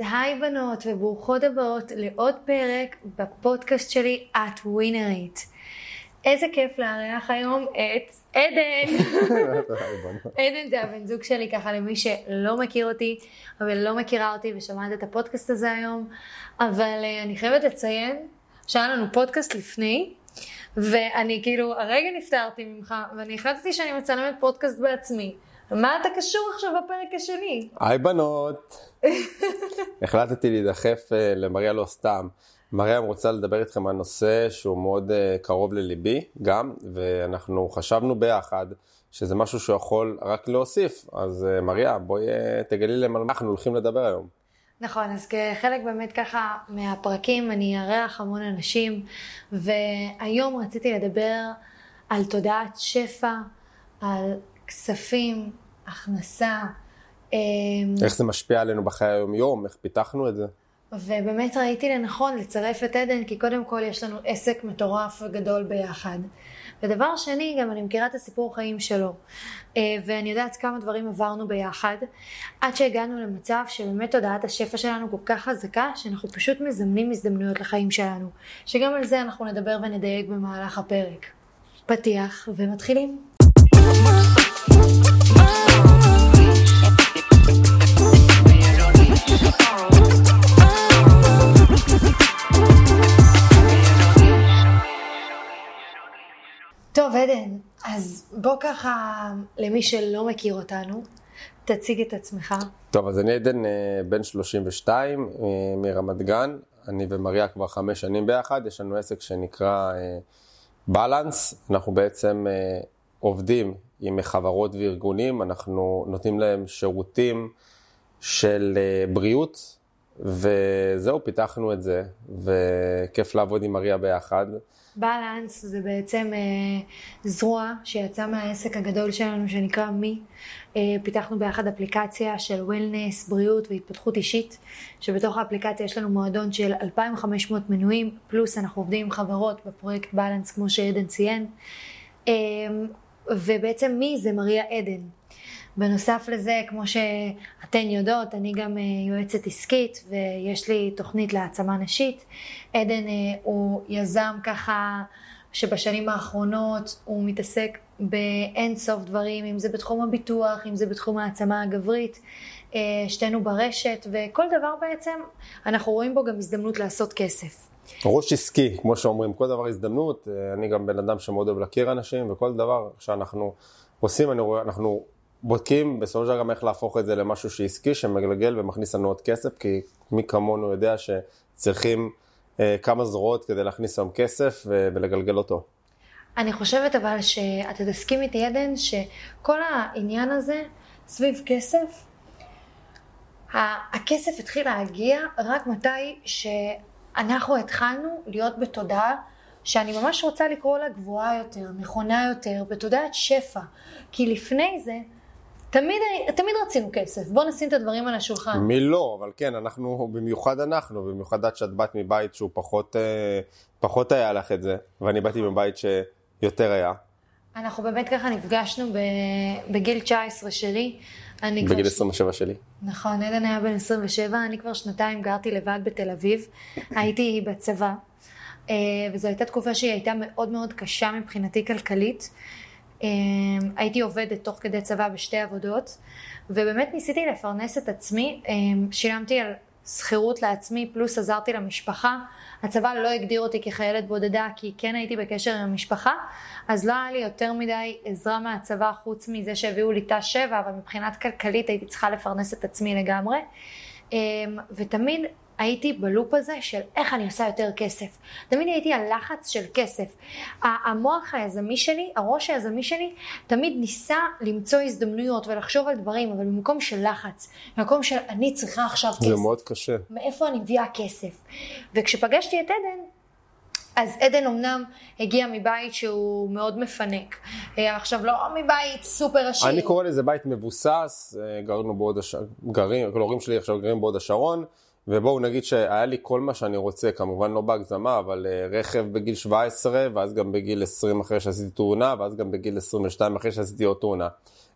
היי בנות וברוכות הבאות לעוד פרק בפודקאסט שלי את ווינרית. איזה כיף לארח היום את עדן. עדן זה הבן זוג שלי ככה למי שלא מכיר אותי אבל לא מכירה אותי ושמעת את הפודקאסט הזה היום. אבל uh, אני חייבת לציין שהיה לנו פודקאסט לפני ואני כאילו הרגע נפטרתי ממך ואני החלטתי שאני מצלמת פודקאסט בעצמי. מה אתה קשור עכשיו בפרק השני? היי בנות. החלטתי להידחף אה, למריה לא סתם. מריה רוצה לדבר איתכם על נושא שהוא מאוד אה, קרוב לליבי גם, ואנחנו חשבנו ביחד שזה משהו שיכול רק להוסיף. אז אה, מריה, בואי תגלי להם על מה אנחנו הולכים לדבר היום. נכון, אז כחלק באמת ככה מהפרקים אני אארח המון אנשים, והיום רציתי לדבר על תודעת שפע, על כספים, הכנסה. אמ, איך זה משפיע עלינו בחיי היום-יום, איך פיתחנו את זה? ובאמת ראיתי לנכון לצרף את עדן, כי קודם כל יש לנו עסק מטורף וגדול ביחד. ודבר שני, גם אני מכירה את הסיפור חיים שלו. אה, ואני יודעת כמה דברים עברנו ביחד, עד שהגענו למצב שבאמת תודעת השפע שלנו כל כך חזקה, שאנחנו פשוט מזמנים הזדמנויות לחיים שלנו. שגם על זה אנחנו נדבר ונדייק במהלך הפרק. פתיח ומתחילים. טוב, עדן, אז בוא ככה, למי שלא מכיר אותנו, תציג את עצמך. טוב, אז אני עדן אה, בן 32 אה, מרמת גן. אני ומריה כבר חמש שנים ביחד, יש לנו עסק שנקרא בלנס. אה, אנחנו בעצם עובדים עם חברות וארגונים, אנחנו נותנים להם שירותים של בריאות, וזהו, פיתחנו את זה, וכיף לעבוד עם מריה ביחד. בלנס זה בעצם אה, זרוע שיצאה מהעסק הגדול שלנו שנקרא מי. אה, פיתחנו ביחד אפליקציה של וולנס, בריאות והתפתחות אישית, שבתוך האפליקציה יש לנו מועדון של 2,500 מנויים, פלוס אנחנו עובדים עם חברות בפרויקט בלנס כמו שעדן ציין. אה, ובעצם מי זה מריה עדן. בנוסף לזה, כמו שאתן יודעות, אני גם אה, יועצת עסקית ויש לי תוכנית להעצמה נשית. עדן אה, הוא יזם ככה שבשנים האחרונות הוא מתעסק באין סוף דברים, אם זה בתחום הביטוח, אם זה בתחום העצמה הגברית, אה, שתינו ברשת, וכל דבר בעצם אנחנו רואים בו גם הזדמנות לעשות כסף. ראש עסקי, כמו שאומרים, כל דבר הזדמנות, אני גם בן אדם שמאוד אוהב להכיר אנשים, וכל דבר שאנחנו עושים, אנחנו בודקים בסופו של דבר גם איך להפוך את זה למשהו שעסקי, שמגלגל ומכניס לנו עוד כסף, כי מי כמונו יודע שצריכים אה, כמה זרועות כדי להכניס היום כסף ו- ולגלגל אותו. אני חושבת אבל שאתה תסכים איתי עדן, שכל העניין הזה סביב כסף, הכסף התחיל להגיע רק מתי שאנחנו התחלנו להיות בתודעה שאני ממש רוצה לקרוא לה גבוהה יותר, נכונה יותר, בתודעת שפע. כי לפני זה, תמיד, תמיד רצינו כסף, בוא נשים את הדברים על השולחן. מי לא, אבל כן, אנחנו, במיוחד אנחנו, במיוחד את שאת באת מבית שהוא פחות, אה, פחות היה לך את זה, ואני באתי מבית שיותר היה. אנחנו באמת ככה נפגשנו בגיל 19 שלי. בגיל 27 שלי. נכון, עדן היה בן 27, אני כבר שנתיים גרתי לבד בתל אביב, הייתי בצבא, אה, וזו הייתה תקופה שהיא הייתה מאוד מאוד קשה מבחינתי כלכלית. אמ, הייתי עובדת תוך כדי צבא בשתי עבודות, ובאמת ניסיתי לפרנס את עצמי, אמ, שילמתי על שכירות לעצמי, פלוס עזרתי למשפחה. הצבא לא הגדיר אותי כחיילת בודדה, כי כן הייתי בקשר עם המשפחה, אז לא היה לי יותר מדי עזרה מהצבא, חוץ מזה שהביאו לי תא שבע, אבל מבחינת כלכלית הייתי צריכה לפרנס את עצמי לגמרי. אמ, ותמיד הייתי בלופ הזה של איך אני עושה יותר כסף. תמיד הייתי על לחץ של כסף. המוח היזמי שלי, הראש היזמי שלי, תמיד ניסה למצוא הזדמנויות ולחשוב על דברים, אבל במקום של לחץ, במקום של אני צריכה עכשיו כסף. זה מאוד קשה. מאיפה אני מביאה כסף? וכשפגשתי את עדן, אז עדן אמנם הגיע מבית שהוא מאוד מפנק. אה, עכשיו, לא מבית סופר עשיר. אני קורא לזה בית מבוסס, אה, גרנו בהוד השרון, גרים, ההורים שלי עכשיו גרים בהוד השרון. ובואו נגיד שהיה לי כל מה שאני רוצה, כמובן לא בהגזמה, אבל uh, רכב בגיל 17, ואז גם בגיל 20 אחרי שעשיתי תאונה, ואז גם בגיל 22 אחרי שעשיתי עוד תאונה.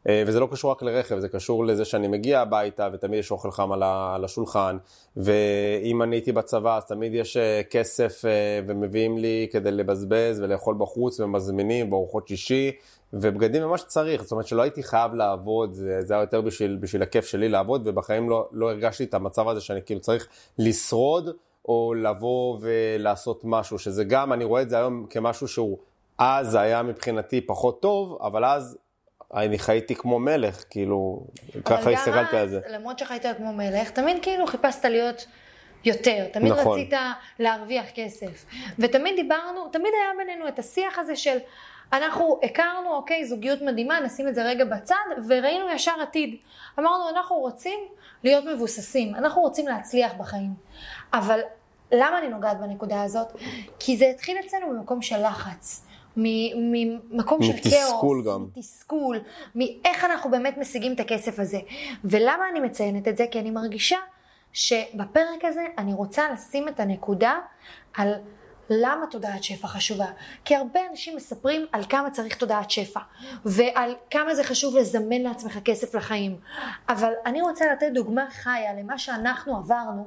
אה, וזה לא קשור רק לרכב, זה קשור לזה שאני מגיע הביתה ותמיד יש אוכל חם על השולחן, ואם אני הייתי בצבא אז תמיד יש אה, כסף ומביאים לי כדי לבזבז ולאכול בחוץ ומזמינים בארוחות שישי, ובגדים ממש צריך, זאת אומרת שלא הייתי חייב לעבוד, זה, זה היה יותר בשביל, בשביל הכיף שלי לעבוד, ובחיים לא, לא הרגשתי את המצב הזה שאני כאילו צריך לשרוד. או לבוא ולעשות משהו, שזה גם, אני רואה את זה היום כמשהו שהוא אז היה מבחינתי פחות טוב, אבל אז אני חייתי כמו מלך, כאילו, ככה הסתכלתי על זה. אבל גם אז, למרות שחיית כמו מלך, תמיד כאילו חיפשת להיות יותר, תמיד נכון. רצית להרוויח כסף. ותמיד דיברנו, תמיד היה בינינו את השיח הזה של, אנחנו הכרנו, אוקיי, זוגיות מדהימה, נשים את זה רגע בצד, וראינו ישר עתיד. אמרנו, אנחנו רוצים להיות מבוססים, אנחנו רוצים להצליח בחיים. אבל למה אני נוגעת בנקודה הזאת? כי זה התחיל אצלנו ממקום של לחץ. ממקום של כאוס, מתסכול גם. מתסכול, מאיך אנחנו באמת משיגים את הכסף הזה. ולמה אני מציינת את זה? כי אני מרגישה שבפרק הזה אני רוצה לשים את הנקודה על למה תודעת שפע חשובה? כי הרבה אנשים מספרים על כמה צריך תודעת שפע, ועל כמה זה חשוב לזמן לעצמך כסף לחיים. אבל אני רוצה לתת דוגמה חיה למה שאנחנו עברנו,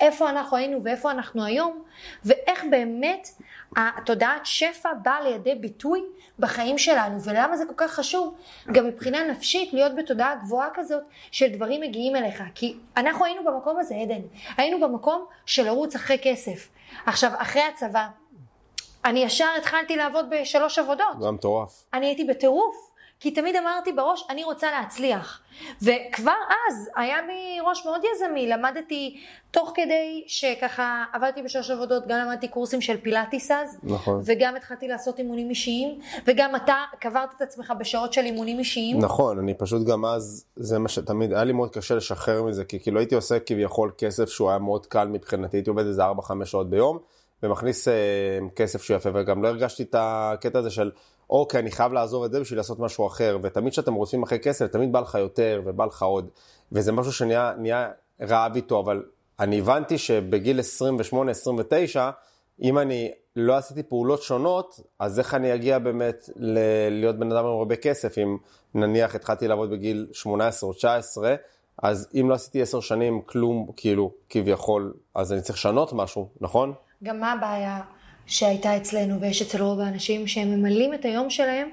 איפה אנחנו היינו ואיפה אנחנו היום, ואיך באמת התודעת שפע באה לידי ביטוי בחיים שלנו, ולמה זה כל כך חשוב, גם מבחינה נפשית, להיות בתודעה גבוהה כזאת של דברים מגיעים אליך. כי אנחנו היינו במקום הזה, עדן, היינו במקום של לרוץ אחרי כסף. עכשיו, אחרי הצבא, אני ישר התחלתי לעבוד בשלוש עבודות. זה מטורף. אני הייתי בטירוף. כי תמיד אמרתי בראש, אני רוצה להצליח. וכבר אז היה לי ראש מאוד יזמי, למדתי תוך כדי שככה עבדתי בשלוש עבודות, גם למדתי קורסים של פילאטיס אז, נכון. וגם התחלתי לעשות אימונים אישיים, וגם אתה קברת את עצמך בשעות של אימונים אישיים. נכון, אני פשוט גם אז, זה מה שתמיד, היה לי מאוד קשה לשחרר מזה, כי כאילו הייתי עושה כביכול כסף שהוא היה מאוד קל מבחינתי, הייתי עובד איזה 4-5 שעות ביום, ומכניס אה, כסף שהוא יפה, וגם לא הרגשתי את הקטע הזה של... אוקיי, אני חייב לעזוב את זה בשביל לעשות משהו אחר, ותמיד כשאתם רוצים אחרי כסף, תמיד בא לך יותר ובא לך עוד, וזה משהו שנהיה רעב איתו, אבל אני הבנתי שבגיל 28-29, אם אני לא עשיתי פעולות שונות, אז איך אני אגיע באמת ל- להיות בן אדם עם הרבה כסף, אם נניח התחלתי לעבוד בגיל 18 או 19, אז אם לא עשיתי 10 שנים כלום, כאילו, כביכול, אז אני צריך לשנות משהו, נכון? גם מה הבעיה? שהייתה אצלנו ויש אצל רוב האנשים שהם ממלאים את היום שלהם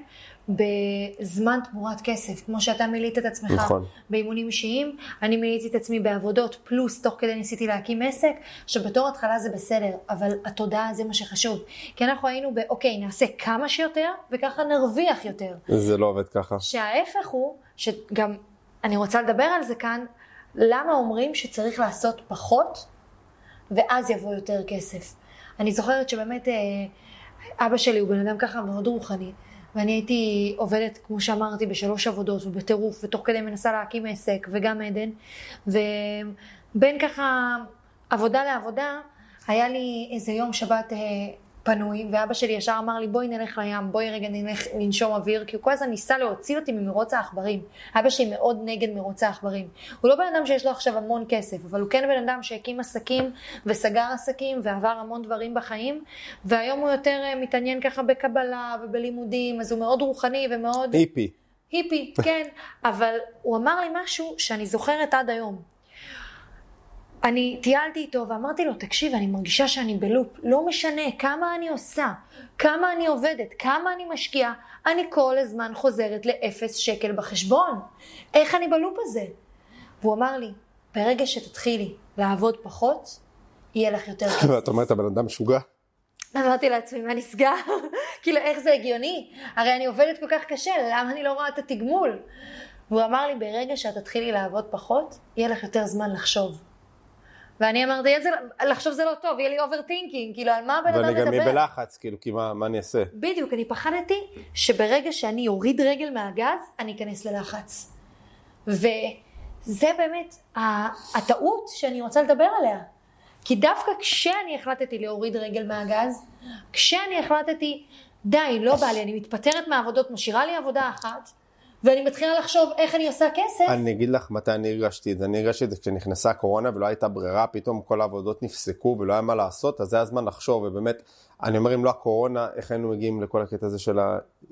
בזמן תמורת כסף, כמו שאתה מילאת את עצמך נכון. באימונים אישיים, אני מילאתי את עצמי בעבודות, פלוס תוך כדי ניסיתי להקים עסק, עכשיו בתור התחלה זה בסדר, אבל התודעה זה מה שחשוב, כי אנחנו היינו באוקיי, נעשה כמה שיותר, וככה נרוויח יותר. זה לא עובד ככה. שההפך הוא, שגם אני רוצה לדבר על זה כאן, למה אומרים שצריך לעשות פחות, ואז יבוא יותר כסף. אני זוכרת שבאמת אה, אבא שלי הוא בן אדם ככה מאוד רוחני, ואני הייתי עובדת, כמו שאמרתי, בשלוש עבודות ובטירוף, ותוך כדי מנסה להקים עסק, וגם עדן, ובין ככה עבודה לעבודה, היה לי איזה יום שבת אה, פנוי, ואבא שלי ישר אמר לי, בואי נלך לים, בואי רגע נלך לנשום אוויר, כי הוא כל הזמן ניסה להוציא אותי ממרוץ העכברים. אבא שלי מאוד נגד מרוץ העכברים. הוא לא בן אדם שיש לו עכשיו המון כסף, אבל הוא כן בן אדם שהקים עסקים וסגר עסקים ועבר המון דברים בחיים, והיום הוא יותר אה, מתעניין ככה בקבלה ובלימודים, אז הוא מאוד רוחני ומאוד... היפי. היפי, כן, אבל הוא אמר לי משהו שאני זוכרת עד היום. אני טיילתי איתו ואמרתי לו, תקשיב, אני מרגישה שאני בלופ, לא משנה כמה אני עושה, כמה אני עובדת, כמה אני משקיעה, אני כל הזמן חוזרת לאפס שקל בחשבון. איך אני בלופ הזה? והוא אמר לי, ברגע שתתחילי לעבוד פחות, יהיה לך יותר כסף. ואת אומרת, הבן אדם משוגע? אמרתי לעצמי, מה נסגר? כאילו, איך זה הגיוני? הרי אני עובדת כל כך קשה, למה אני לא רואה את התגמול? והוא אמר לי, ברגע שאת תתחילי לעבוד פחות, יהיה לך יותר זמן לחשוב. ואני אמרתי, איזה, לחשוב זה לא טוב, יהיה לי overthinking, כאילו, על מה הבן אדם מדבר? ואני גם אהיה בלחץ, כאילו, כי מה, מה אני אעשה? בדיוק, אני פחדתי שברגע שאני אוריד רגל מהגז, אני אכנס ללחץ. וזה באמת הטעות שאני רוצה לדבר עליה. כי דווקא כשאני החלטתי להוריד רגל מהגז, כשאני החלטתי, די, לא בא לי, אני מתפטרת מהעבודות, משאירה לי עבודה אחת, ואני מתחילה לחשוב איך אני עושה כסף. אני אגיד לך מתי אני הרגשתי את זה. אני הרגשתי את זה כשנכנסה הקורונה ולא הייתה ברירה, פתאום כל העבודות נפסקו ולא היה מה לעשות, אז זה הזמן לחשוב, ובאמת, אני אומר אם לא הקורונה, איך היינו מגיעים לכל הקטע הזה של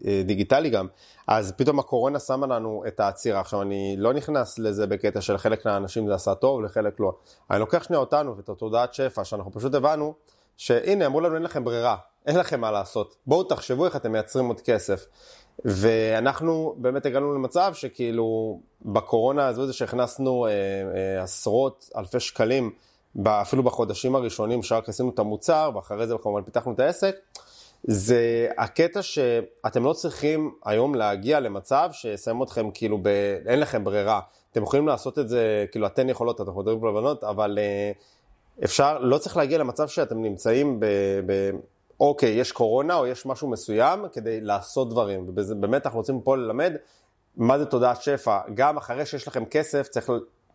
הדיגיטלי גם. אז פתאום הקורונה שמה לנו את העצירה. עכשיו, אני לא נכנס לזה בקטע של חלק מהאנשים זה עשה טוב, לחלק לא. אני לוקח שנייה אותנו ואת התודעת שפע, שאנחנו פשוט הבנו, שהנה, אמרו לנו אין לכם ברירה, אין לכם מה לעשות. בואו תחשבו איך אתם מייצרים עוד כסף. ואנחנו באמת הגענו למצב שכאילו בקורונה הזו זה שהכנסנו אה, אה, עשרות אלפי שקלים, אפילו בחודשים הראשונים שרק עשינו את המוצר, ואחרי זה כמובן פיתחנו את העסק, זה הקטע שאתם לא צריכים היום להגיע למצב שיסיים אתכם כאילו, ב... אין לכם ברירה. אתם יכולים לעשות את זה, כאילו אתן יכולות, אתם יכולים לבנות, אבל אה, אפשר, לא צריך להגיע למצב שאתם נמצאים ב... ב אוקיי, יש קורונה או יש משהו מסוים כדי לעשות דברים. ובאמת אנחנו רוצים פה ללמד מה זה תודעת שפע. גם אחרי שיש לכם כסף, צריך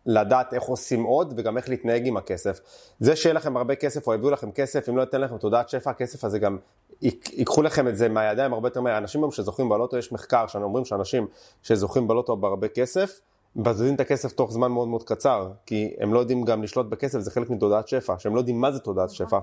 לדעת איך עושים עוד וגם איך להתנהג עם הכסף. זה שיהיה לכם הרבה כסף או יביאו לכם כסף, אם לא ייתן לכם תודעת שפע, הכסף הזה גם ייקחו לכם את זה מהידיים הרבה יותר מהר. אנשים היום שזוכים בלוטו, יש מחקר שאנחנו אומרים שאנשים שזוכים בלוטו בהרבה כסף, מבזבזים את הכסף תוך זמן מאוד מאוד קצר, כי הם לא יודעים גם לשלוט בכסף, זה חלק מתודעת שפע, שהם לא יודעים מה זה תודעת נכון. שפע.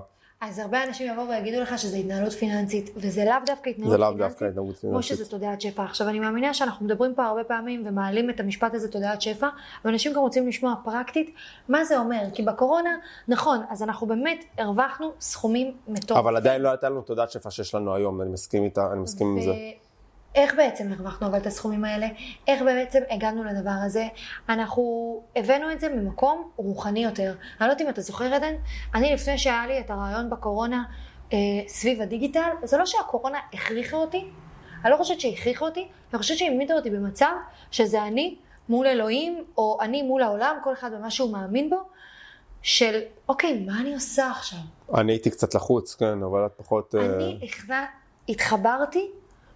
אז הרבה אנשים יבואו ויגידו לך שזה התנהלות פיננסית, וזה לאו דווקא התנהלות זה פיננסית, לאו דווקא התנהלות פיננסית, כמו שזה תודעת שפע. עכשיו אני מאמינה שאנחנו מדברים פה הרבה פעמים ומעלים את המשפט הזה תודעת שפע, ואנשים גם רוצים לשמוע פרקטית מה זה אומר, כי בקורונה, נכון, אז אנחנו באמת הרווחנו סכומים מטורפים. אבל עדיין לא הייתה לנו תודעת שפע שיש לנו היום, אני מסכים איתה, אני מסכים ו... עם זה. איך בעצם הרווחנו אבל את הסכומים האלה? איך בעצם הגענו לדבר הזה? אנחנו הבאנו את זה ממקום רוחני יותר. אני לא יודעת אם אתה זוכר עדן, אני לפני שהיה לי את הרעיון בקורונה אה, סביב הדיגיטל, זה לא שהקורונה הכריחה אותי, אני לא חושבת שהכריחה אותי, אני חושבת שהיא העמידה אותי במצב שזה אני מול אלוהים, או אני מול העולם, כל אחד במה שהוא מאמין בו, של אוקיי, מה אני עושה עכשיו? אני הייתי קצת לחוץ, כן, אבל את פחות... אני אה... התחברתי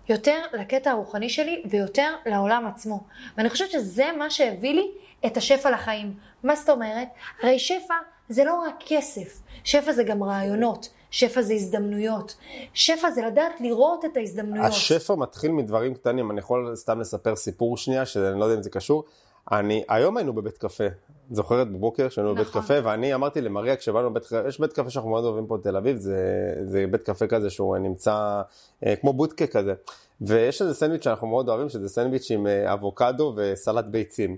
יותר לקטע הרוחני שלי ויותר לעולם עצמו. ואני חושבת שזה מה שהביא לי את השפע לחיים. מה זאת אומרת? הרי שפע זה לא רק כסף, שפע זה גם רעיונות. שפע זה הזדמנויות. שפע זה לדעת לראות את ההזדמנויות. השפע מתחיל מדברים קטנים, אני יכול סתם לספר סיפור שנייה, שאני לא יודע אם זה קשור. אני, היום היינו בבית קפה, זוכרת בבוקר שהיינו נכון. בבית קפה, ואני אמרתי למריה כשבאנו לבית קפה, יש בית קפה שאנחנו מאוד אוהבים פה בתל אביב, זה, זה בית קפה כזה שהוא נמצא אה, כמו בוטקה כזה, ויש איזה סנדוויץ' שאנחנו מאוד אוהבים, שזה סנדוויץ' עם אה, אבוקדו וסלט ביצים.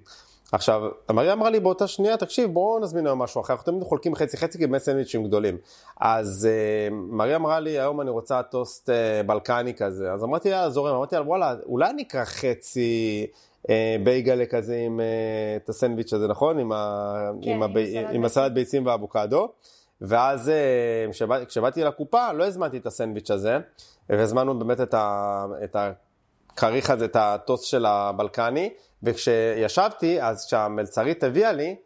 עכשיו, מריה אמרה לי באותה שנייה, תקשיב, בואו נזמין היום משהו אחר, אנחנו תמיד חולקים חצי חצי כי באמת סנדוויצ'ים גדולים. אז uh, מריה אמרה לי, היום אני רוצה טוסט uh, בלקני כזה, אז אמרתי לה, זורם, אמרתי לה, וואלה, אולי נקרא חצי אה, בייגלה כזה עם אה, את הסנדוויץ' הזה, נכון? עם, ה, כן, עם, הבי, עם, הסלט ביצים ואבוקדו. ואז אה, כשבא, כשבאתי לקופה, לא הזמנתי את הסנדוויץ' הזה, והזמנו באמת את, ה, את הכריך הזה, את הטוס של הבלקני, וכשישבתי, אז כשהמלצרית הביאה לי,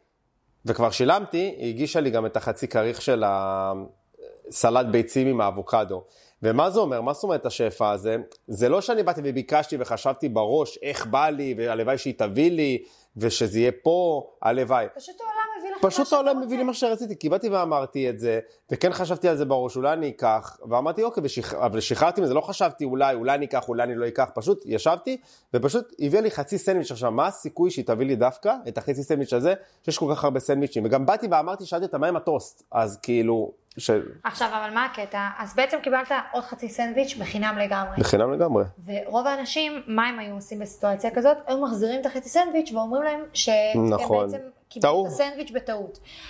וכבר שילמתי, היא הגישה לי גם את החצי כריך של הסלט ביצים עם האבוקדו. ומה זה אומר? מה זאת אומרת השפע הזה? זה לא שאני באתי וביקשתי וחשבתי בראש איך בא לי, והלוואי שהיא תביא לי, ושזה יהיה פה, הלוואי. פשוט העולם מביא פשוט העולם מביא לי מה שרציתי, כי באתי ואמרתי את זה, וכן חשבתי על זה בראש, אולי אני אקח, ואמרתי אוקיי, ושח... אבל שחררתי מזה, לא חשבתי אולי, אולי אני אקח, אולי אני לא אקח, פשוט ישבתי, ופשוט הביאה לי חצי סנדוויץ' עכשיו, מה הסיכוי שהיא תביא לי דווקא את החצי סנדוויץ' הזה, שיש כל כך הרבה סנדוויצ'ים, וגם באתי ואמרתי, שאלתי אותה מה עם הטוסט, אז כאילו, ש... עכשיו, אבל מה הקטע? אז בעצם קיבלת עוד חצי סנדוויץ' בחינם לגמרי. בחינם לגמרי. ורוב האנשים, מה הם היו עושים בסיטואציה כזאת? היו מחזירים את החצי סנדוויץ' ואומרים להם שהם נכון. בעצם קיבלו את הסנדוויץ' בטעות.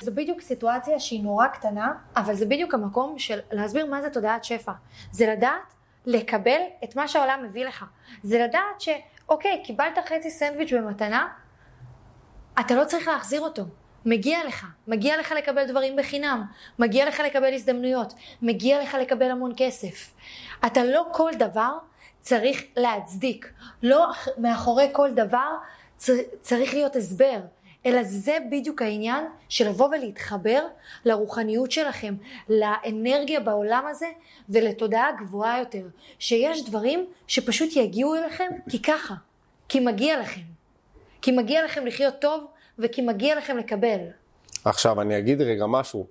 זו בדיוק סיטואציה שהיא נורא קטנה, אבל זה בדיוק המקום של להסביר מה זה תודעת שפע. זה לדעת לקבל את מה שהעולם מביא לך. זה לדעת שאוקיי, קיבלת חצי סנדוויץ' במתנה, אתה לא צריך להחזיר אותו. מגיע לך, מגיע לך לקבל דברים בחינם, מגיע לך לקבל הזדמנויות, מגיע לך לקבל המון כסף. אתה לא כל דבר צריך להצדיק, לא מאחורי כל דבר צריך להיות הסבר, אלא זה בדיוק העניין של לבוא ולהתחבר לרוחניות שלכם, לאנרגיה בעולם הזה ולתודעה גבוהה יותר, שיש דברים שפשוט יגיעו אליכם כי ככה, כי מגיע לכם, כי מגיע לכם לחיות טוב וכי מגיע לכם לקבל. עכשיו, אני אגיד רגע משהו.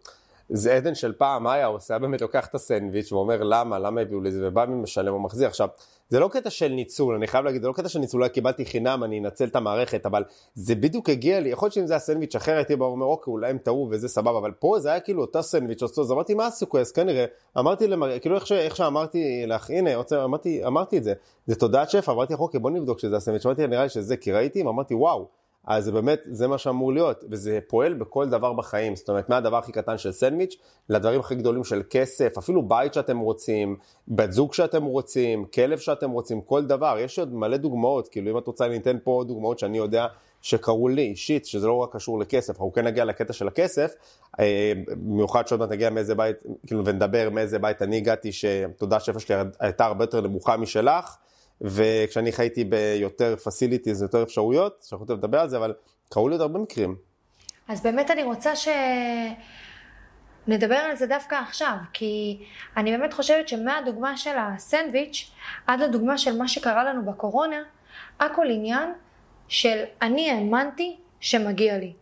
זה עדן של פעם, מה היה עושה? באמת לוקח את הסנדוויץ' ואומר למה, למה הביאו לי זה, ובא משלם או מחזיר. עכשיו, זה לא קטע של ניצול, אני חייב להגיד, זה לא קטע של ניצול, אולי קיבלתי חינם, אני אנצל את המערכת, אבל זה בדיוק הגיע לי, יכול להיות שאם זה סנדוויץ' אחר, הייתי בא ואומר, אוקיי, אולי הם טעו וזה סבבה, אבל פה זה היה כאילו אותה סנדוויץ', אז אמרתי, מה הסיכוי? אז כנראה, אמרתי למר... כאילו איך, ש... איך שאמרתי לך, הנה, רוצה, אמרתי, אמרתי את זה, זה תודעת שפע, אמרתי אוקיי, בוא נבדוק שזה הסנדוויץ', אמרתי, נראה לי שזה, כי ראיתי, אמרתי, וואו. אז זה באמת, זה מה שאמור להיות, וזה פועל בכל דבר בחיים, זאת אומרת, מהדבר הכי קטן של סנדוויץ', לדברים הכי גדולים של כסף, אפילו בית שאתם רוצים, בת זוג שאתם רוצים, כלב שאתם רוצים, כל דבר, יש עוד מלא דוגמאות, כאילו אם את רוצה אני אתן פה דוגמאות שאני יודע שקרו לי אישית, שזה לא רק קשור לכסף, אנחנו כן נגיע לקטע של הכסף, אה, במיוחד שעוד מעט נגיע מאיזה בית, כאילו ונדבר מאיזה בית אני הגעתי, שתודה שפע שלי הייתה הרבה יותר נמוכה משלך, וכשאני חייתי ביותר פסיליטיז, יותר אפשרויות, שאנחנו יכולים לדבר על זה, אבל קרו לי עוד הרבה מקרים. אז באמת אני רוצה שנדבר על זה דווקא עכשיו, כי אני באמת חושבת שמהדוגמה של הסנדוויץ' עד לדוגמה של מה שקרה לנו בקורונה, הכל עניין של אני האמנתי שמגיע לי.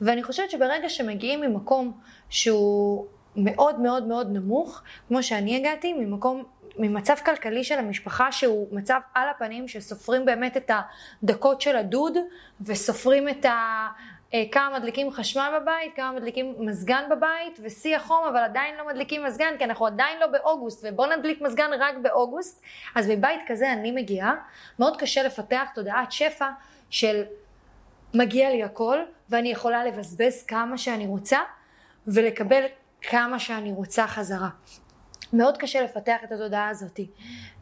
ואני חושבת שברגע שמגיעים ממקום שהוא מאוד מאוד מאוד נמוך, כמו שאני הגעתי, ממקום ממצב כלכלי של המשפחה שהוא מצב על הפנים, שסופרים באמת את הדקות של הדוד, וסופרים את ה... אה, כמה מדליקים חשמל בבית, כמה מדליקים מזגן בבית, ושיא החום, אבל עדיין לא מדליקים מזגן, כי אנחנו עדיין לא באוגוסט, ובוא נדליק מזגן רק באוגוסט. אז מבית כזה אני מגיעה, מאוד קשה לפתח תודעת שפע של מגיע לי הכל, ואני יכולה לבזבז כמה שאני רוצה, ולקבל כמה שאני רוצה חזרה. מאוד קשה לפתח את התודעה הזאת.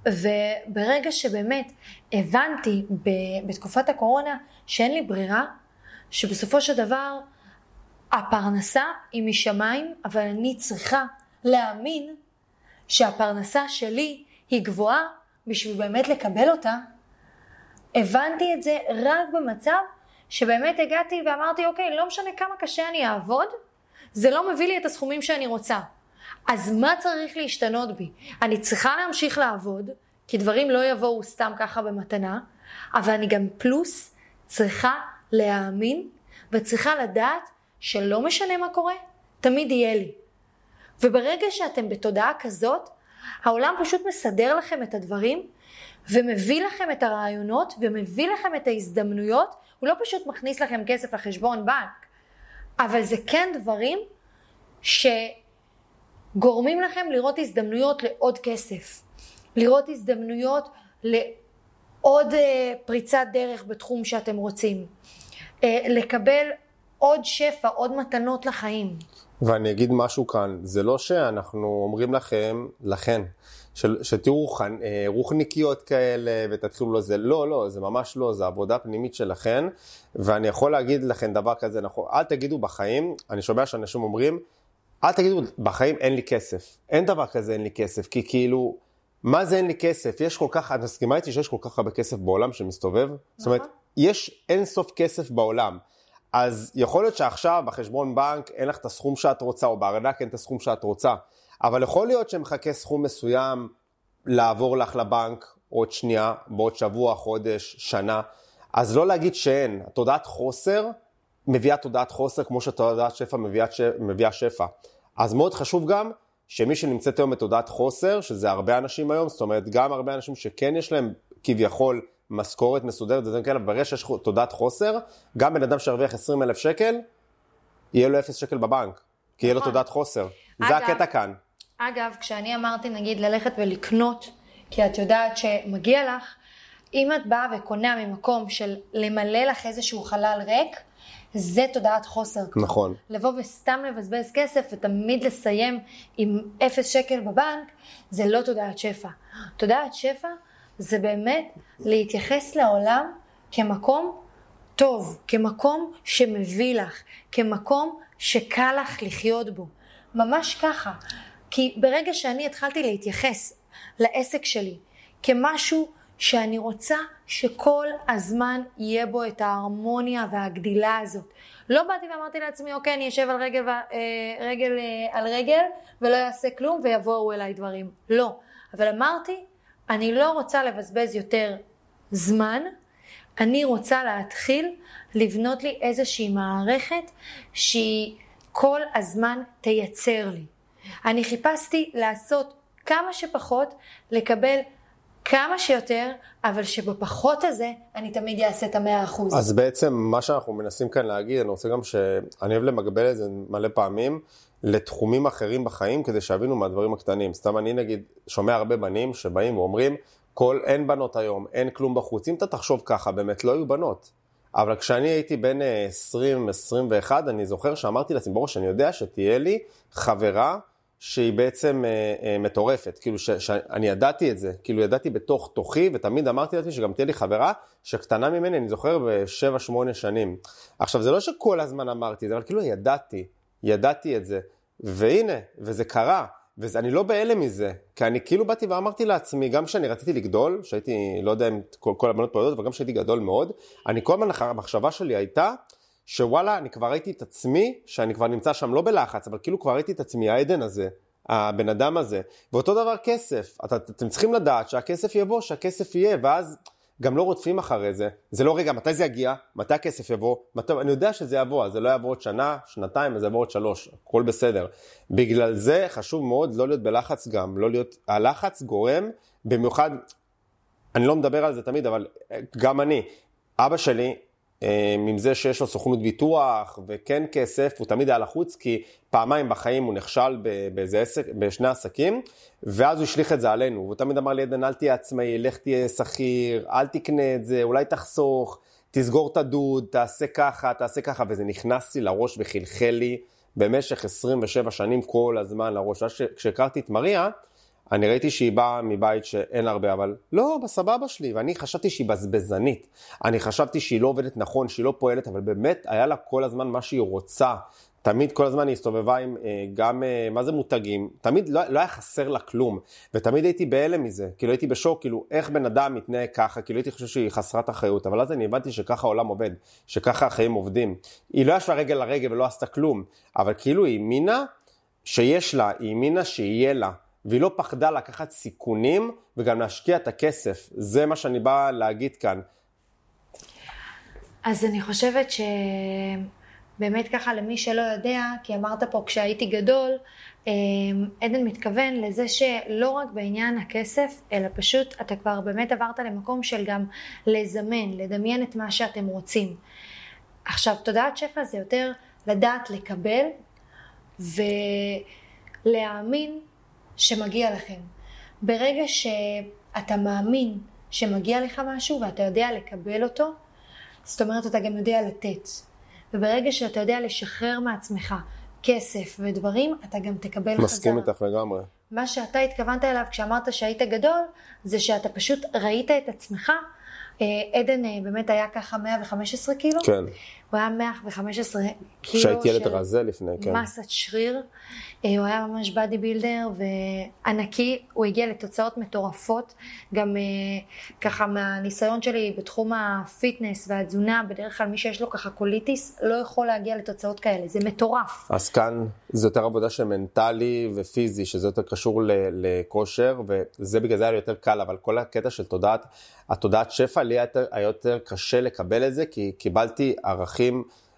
וברגע שבאמת הבנתי בתקופת הקורונה שאין לי ברירה, שבסופו של דבר הפרנסה היא משמיים, אבל אני צריכה להאמין שהפרנסה שלי היא גבוהה בשביל באמת לקבל אותה, הבנתי את זה רק במצב שבאמת הגעתי ואמרתי, אוקיי, לא משנה כמה קשה אני אעבוד, זה לא מביא לי את הסכומים שאני רוצה. אז מה צריך להשתנות בי? אני צריכה להמשיך לעבוד, כי דברים לא יבואו סתם ככה במתנה, אבל אני גם פלוס צריכה להאמין וצריכה לדעת שלא משנה מה קורה, תמיד יהיה לי. וברגע שאתם בתודעה כזאת, העולם פשוט מסדר לכם את הדברים ומביא לכם את הרעיונות ומביא לכם את ההזדמנויות, הוא לא פשוט מכניס לכם כסף לחשבון בנק, אבל זה כן דברים ש... גורמים לכם לראות הזדמנויות לעוד כסף, לראות הזדמנויות לעוד אה, פריצת דרך בתחום שאתם רוצים, אה, לקבל עוד שפע, עוד מתנות לחיים. ואני אגיד משהו כאן, זה לא שאנחנו אומרים לכם, לכן, שתהיו אה, רוחניקיות כאלה ותתחילו לזה, לא, לא, זה ממש לא, זה עבודה פנימית שלכן, ואני יכול להגיד לכם דבר כזה, נכון, אל תגידו בחיים, אני שומע שאנשים אומרים, אל תגידו, בחיים אין לי כסף. אין דבר כזה אין לי כסף, כי כאילו, מה זה אין לי כסף? יש כל כך, את מסכימה איתי שיש כל כך הרבה כסף בעולם שמסתובב? נכון. זאת אומרת, נכון. יש אין סוף כסף בעולם. אז יכול להיות שעכשיו בחשבון בנק אין לך את הסכום שאת רוצה, או בארנק אין את הסכום שאת רוצה, אבל יכול להיות שמחכה סכום מסוים לעבור לך לבנק עוד שנייה, בעוד שבוע, חודש, שנה. אז לא להגיד שאין. תודעת חוסר מביאה תודעת חוסר כמו שתודעת שפע מביאה, מביאה שפע. אז מאוד חשוב גם שמי שנמצאת היום בתודעת חוסר, שזה הרבה אנשים היום, זאת אומרת גם הרבה אנשים שכן יש להם כביכול משכורת מסודרת ודברים כאלה, ברגע שיש תודעת חוסר, גם בן אדם שירוויח 20 אלף שקל, יהיה לו 0 שקל בבנק, כי יהיה לו נכון. תודעת חוסר. אגב, זה הקטע כאן. אגב, כשאני אמרתי נגיד ללכת ולקנות, כי את יודעת שמגיע לך, אם את באה וקונה ממקום של למלא לך איזשהו חלל ריק, זה תודעת חוסר. נכון. לבוא וסתם לבזבז כסף ותמיד לסיים עם אפס שקל בבנק, זה לא תודעת שפע. תודעת שפע זה באמת להתייחס לעולם כמקום טוב, כמקום שמביא לך, כמקום שקל לך לחיות בו. ממש ככה. כי ברגע שאני התחלתי להתייחס לעסק שלי כמשהו שאני רוצה שכל הזמן יהיה בו את ההרמוניה והגדילה הזאת. לא באתי ואמרתי לעצמי, אוקיי, אני אשב על רגל, אה, רגל אה, על רגל ולא אעשה כלום ויבואו אליי דברים. לא. אבל אמרתי, אני לא רוצה לבזבז יותר זמן, אני רוצה להתחיל לבנות לי איזושהי מערכת שהיא כל הזמן תייצר לי. אני חיפשתי לעשות כמה שפחות, לקבל כמה שיותר, אבל שבפחות הזה אני תמיד אעשה את המאה אחוז. אז בעצם מה שאנחנו מנסים כאן להגיד, אני רוצה גם ש... אני אוהב למגבל את זה מלא פעמים, לתחומים אחרים בחיים, כדי שיבינו מהדברים הקטנים. סתם אני נגיד שומע הרבה בנים שבאים ואומרים, כל, אין בנות היום, אין כלום בחוץ. אם אתה תחשוב ככה, באמת לא היו בנות. אבל כשאני הייתי בן 20-21, אה, אני זוכר שאמרתי לעצמי, ברור שאני יודע שתהיה לי חברה שהיא בעצם אה, אה, מטורפת, כאילו ש, שאני ידעתי את זה, כאילו ידעתי בתוך תוכי, ותמיד אמרתי לעצמי שגם תהיה לי חברה שקטנה ממני, אני זוכר, בשבע-שמונה שנים. עכשיו, זה לא שכל הזמן אמרתי את זה, אבל כאילו ידעתי, ידעתי את זה, והנה, וזה קרה. ואני לא בהלם מזה, כי אני כאילו באתי ואמרתי לעצמי, גם כשאני רציתי לגדול, שהייתי, לא יודע אם כל, כל הבנות פה יודעות, אבל גם כשהייתי גדול מאוד, אני כל הזמן, המחשבה שלי הייתה, שוואלה, אני כבר ראיתי את עצמי, שאני כבר נמצא שם לא בלחץ, אבל כאילו כבר ראיתי את עצמי, העדן הזה, הבן אדם הזה. ואותו דבר כסף, את, אתם צריכים לדעת שהכסף יבוא, שהכסף יהיה, ואז גם לא רודפים אחרי זה. זה לא רגע, מתי זה יגיע? מתי הכסף יבוא? מתי... אני יודע שזה יבוא, אז זה לא יבוא עוד שנה, שנתיים, זה יבוא עוד שלוש, הכל בסדר. בגלל זה חשוב מאוד לא להיות בלחץ גם, לא להיות... הלחץ גורם, במיוחד, אני לא מדבר על זה תמיד, אבל גם אני, אבא שלי, עם זה שיש לו סוכנות ביטוח וכן כסף, הוא תמיד היה לחוץ כי פעמיים בחיים הוא נכשל באיזה עסק, בשני עסקים, ואז הוא השליך את זה עלינו. הוא תמיד אמר לי, עדן, אל תהיה עצמאי, לך תהיה שכיר, אל תקנה את זה, אולי תחסוך, תסגור את הדוד, תעשה ככה, תעשה ככה, וזה נכנס לי לראש וחלחל לי במשך 27 שנים כל הזמן לראש. כשהכרתי את מריה, אני ראיתי שהיא באה מבית שאין הרבה, אבל לא, בסבבה שלי, ואני חשבתי שהיא בזבזנית. אני חשבתי שהיא לא עובדת נכון, שהיא לא פועלת, אבל באמת היה לה כל הזמן מה שהיא רוצה. תמיד כל הזמן היא הסתובבה עם אה, גם, אה, מה זה מותגים, תמיד לא, לא היה חסר לה כלום, ותמיד הייתי בהלם מזה, כאילו הייתי בשוק, כאילו איך בן אדם מתנהג ככה, כאילו הייתי חושב שהיא חסרת אחריות, אבל אז אני הבנתי שככה העולם עובד, שככה החיים עובדים. היא לא ישבה רגל לרגל ולא עשתה כלום, אבל כאילו היא האמינה שיש לה, היא האמינה שיהיה לה. והיא לא פחדה לקחת סיכונים וגם להשקיע את הכסף. זה מה שאני בא להגיד כאן. אז אני חושבת שבאמת ככה למי שלא יודע, כי אמרת פה כשהייתי גדול, אה, עדן מתכוון לזה שלא רק בעניין הכסף, אלא פשוט אתה כבר באמת עברת למקום של גם לזמן, לדמיין את מה שאתם רוצים. עכשיו, תודעת שפע זה יותר לדעת לקבל ולהאמין שמגיע לכם. ברגע שאתה מאמין שמגיע לך משהו ואתה יודע לקבל אותו, זאת אומרת אתה גם יודע לתת. וברגע שאתה יודע לשחרר מעצמך כסף ודברים, אתה גם תקבל חזרה. מסכים איתך לגמרי. מה שאתה התכוונת אליו כשאמרת שהיית גדול, זה שאתה פשוט ראית את עצמך. אה, עדן אה, באמת היה ככה 115 קילו. כן. הוא היה 115 קילו שהייתי ילד רזה לפני, כן. מסת שריר. אה, הוא היה ממש באדי בילדר וענקי, הוא הגיע לתוצאות מטורפות, גם אה, ככה מהניסיון שלי בתחום ה fitness והתזונה, בדרך כלל מי שיש לו ככה קוליטיס לא יכול להגיע לתוצאות כאלה, זה מטורף. אז כאן זה יותר עבודה של מנטלי ופיזי, שזה יותר קשור לכושר, וזה בגלל זה היה לי יותר קל, אבל כל הקטע של תודעת, התודעת שפע, לי היה יותר, היה יותר קשה לקבל את זה, כי קיבלתי ערכים.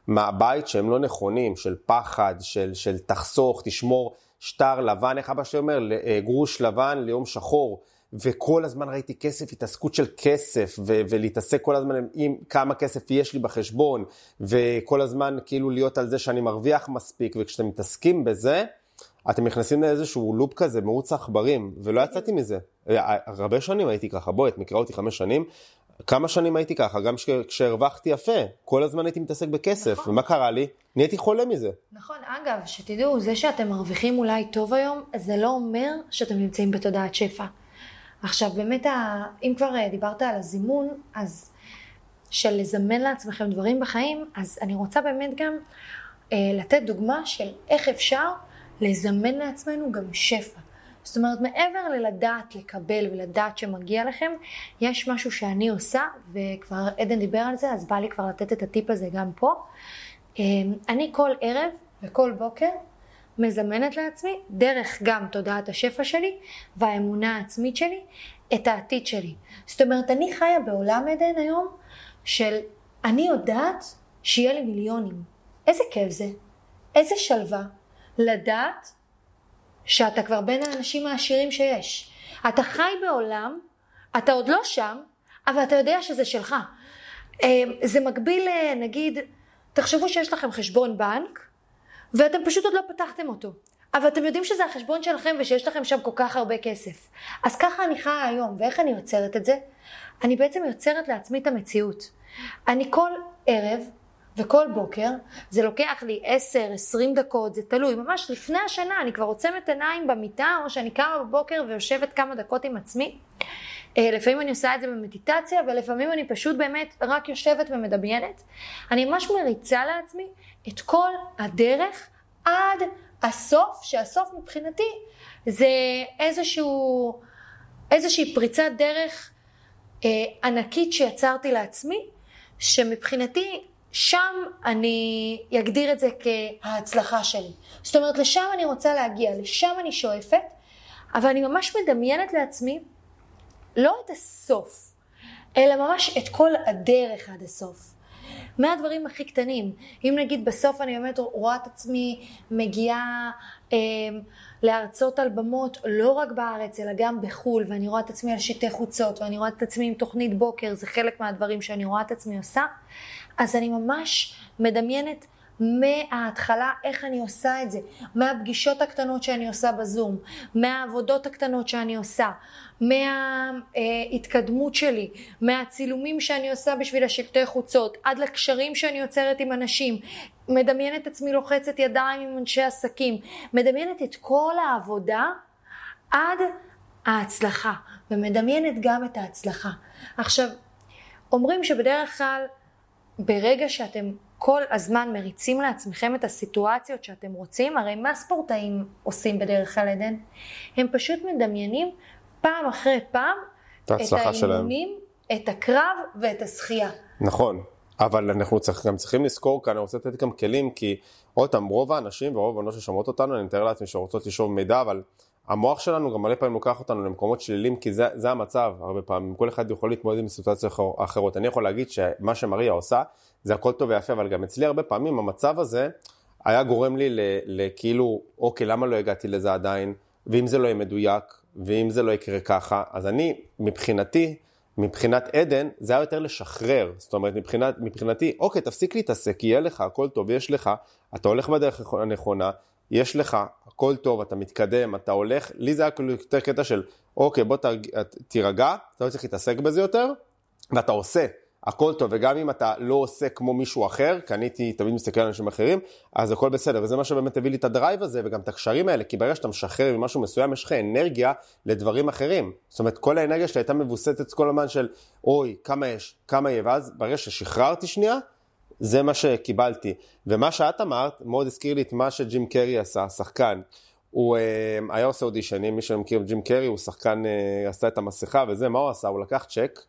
מהבית שהם לא נכונים, של פחד, של, של תחסוך, תשמור שטר לבן, איך אבא שלי אומר, אה, גרוש לבן ליום שחור. וכל הזמן ראיתי כסף, התעסקות של כסף, ו- ולהתעסק כל הזמן עם כמה כסף יש לי בחשבון, וכל הזמן כאילו להיות על זה שאני מרוויח מספיק, וכשאתם מתעסקים בזה, אתם נכנסים לאיזשהו לופ כזה, מאוץ עכברים, ולא יצאתי מזה. אה, הרבה שנים הייתי ככה, בואי, את מכירה אותי חמש שנים, כמה שנים הייתי ככה, גם כשהרווחתי יפה, כל הזמן הייתי מתעסק בכסף, נכון. ומה קרה לי? נהייתי חולה מזה. נכון, אגב, שתדעו, זה שאתם מרוויחים אולי טוב היום, זה לא אומר שאתם נמצאים בתודעת שפע. עכשיו, באמת, אם כבר אה, דיברת על הזימון, אז של לזמן לעצמכם דברים בחיים, אז אני רוצה באמת גם אה, לתת דוגמה של איך אפשר לזמן לעצמנו גם שפע. זאת אומרת, מעבר ללדעת לקבל ולדעת שמגיע לכם, יש משהו שאני עושה, וכבר עדן דיבר על זה, אז בא לי כבר לתת את הטיפ הזה גם פה. אמ, אני כל ערב וכל בוקר מזמנת לעצמי, דרך גם תודעת השפע שלי והאמונה העצמית שלי, את העתיד שלי. זאת אומרת, אני חיה בעולם עדן היום של אני יודעת שיהיה לי מיליונים. איזה כיף זה. איזה שלווה לדעת שאתה כבר בין האנשים העשירים שיש. אתה חי בעולם, אתה עוד לא שם, אבל אתה יודע שזה שלך. אה, זה מקביל, אה, נגיד, תחשבו שיש לכם חשבון בנק, ואתם פשוט עוד לא פתחתם אותו. אבל אתם יודעים שזה החשבון שלכם ושיש לכם שם כל כך הרבה כסף. אז ככה אני חיה היום, ואיך אני יוצרת את זה? אני בעצם יוצרת לעצמי את המציאות. אני כל ערב וכל בוקר, זה לוקח לי 10-20 דקות, זה תלוי, ממש לפני השנה אני כבר עוצמת עיניים במיטה, או שאני קמה בבוקר ויושבת כמה דקות עם עצמי. אה, לפעמים אני עושה את זה במדיטציה, ולפעמים אני פשוט באמת רק יושבת ומדמיינת. אני ממש מריצה לעצמי את כל הדרך עד הסוף, שהסוף מבחינתי זה איזשהו, איזושהי פריצת דרך אה, ענקית שיצרתי לעצמי, שמבחינתי שם אני אגדיר את זה כהצלחה שלי. זאת אומרת, לשם אני רוצה להגיע, לשם אני שואפת, אבל אני ממש מדמיינת לעצמי לא את הסוף, אלא ממש את כל הדרך עד הסוף. מהדברים הכי קטנים. אם נגיד בסוף אני באמת רואה את עצמי מגיעה אה, להרצות על במות לא רק בארץ אלא גם בחו"ל ואני רואה את עצמי על שיטי חוצות ואני רואה את עצמי עם תוכנית בוקר, זה חלק מהדברים שאני רואה את עצמי עושה, אז אני ממש מדמיינת מההתחלה איך אני עושה את זה, מהפגישות הקטנות שאני עושה בזום, מהעבודות הקטנות שאני עושה, מההתקדמות שלי, מהצילומים שאני עושה בשביל השלטי חוצות, עד לקשרים שאני יוצרת עם אנשים, מדמיינת עצמי לוחצת ידיים עם אנשי עסקים, מדמיינת את כל העבודה עד ההצלחה, ומדמיינת גם את ההצלחה. עכשיו, אומרים שבדרך כלל ברגע שאתם כל הזמן מריצים לעצמכם את הסיטואציות שאתם רוצים, הרי מה ספורטאים עושים בדרך כלל עדן? הם פשוט מדמיינים פעם אחרי פעם את האימונים, את הקרב ואת השחייה. נכון, אבל אנחנו צריך, גם צריכים לזכור כאן, אני רוצה לתת גם כלים, כי עוד פעם, רוב האנשים ורוב הבנות ששומעות אותנו, אני מתאר לעצמי שרוצות לשאוב מידע, אבל המוח שלנו גם מלא פעמים לוקח אותנו למקומות שליליים, כי זה, זה המצב הרבה פעמים, כל אחד יכול להתמודד עם סיטואציות אחרות. אני יכול להגיד שמה שמריה עושה, זה הכל טוב ויפה, אבל גם אצלי הרבה פעמים המצב הזה היה גורם לי לכאילו, אוקיי, למה לא הגעתי לזה עדיין, ואם זה לא יהיה מדויק, ואם זה לא יקרה ככה, אז אני, מבחינתי, מבחינת עדן, זה היה יותר לשחרר. זאת אומרת, מבחינת, מבחינתי, אוקיי, תפסיק להתעסק, יהיה לך, הכל טוב, יש לך, אתה הולך בדרך הנכונה, יש לך, הכל טוב, אתה מתקדם, אתה הולך, לי זה היה כאילו יותר קטע של, אוקיי, בוא תירגע, אתה לא צריך להתעסק בזה יותר, ואתה עושה. הכל טוב, וגם אם אתה לא עושה כמו מישהו אחר, כי אני הייתי תמיד מסתכל על אנשים אחרים, אז הכל בסדר, וזה מה שבאמת הביא לי את הדרייב הזה, וגם את הקשרים האלה, כי ברגע שאתה משחרר ממשהו מסוים, יש לך אנרגיה לדברים אחרים. זאת אומרת, כל האנרגיה שלי הייתה מבוססת כל הזמן של, אוי, כמה יש, כמה יהיה, ואז ברגע ששחררתי שנייה, זה מה שקיבלתי. ומה שאת אמרת, מאוד הזכיר לי את מה שג'ים קרי עשה, השחקן. הוא uh, היה עושה אודישנים, מי שמכיר את ג'ים קרי, הוא שחקן, uh, עשה את המסכה וזה, מה הוא עשה? הוא לקח צ'ק,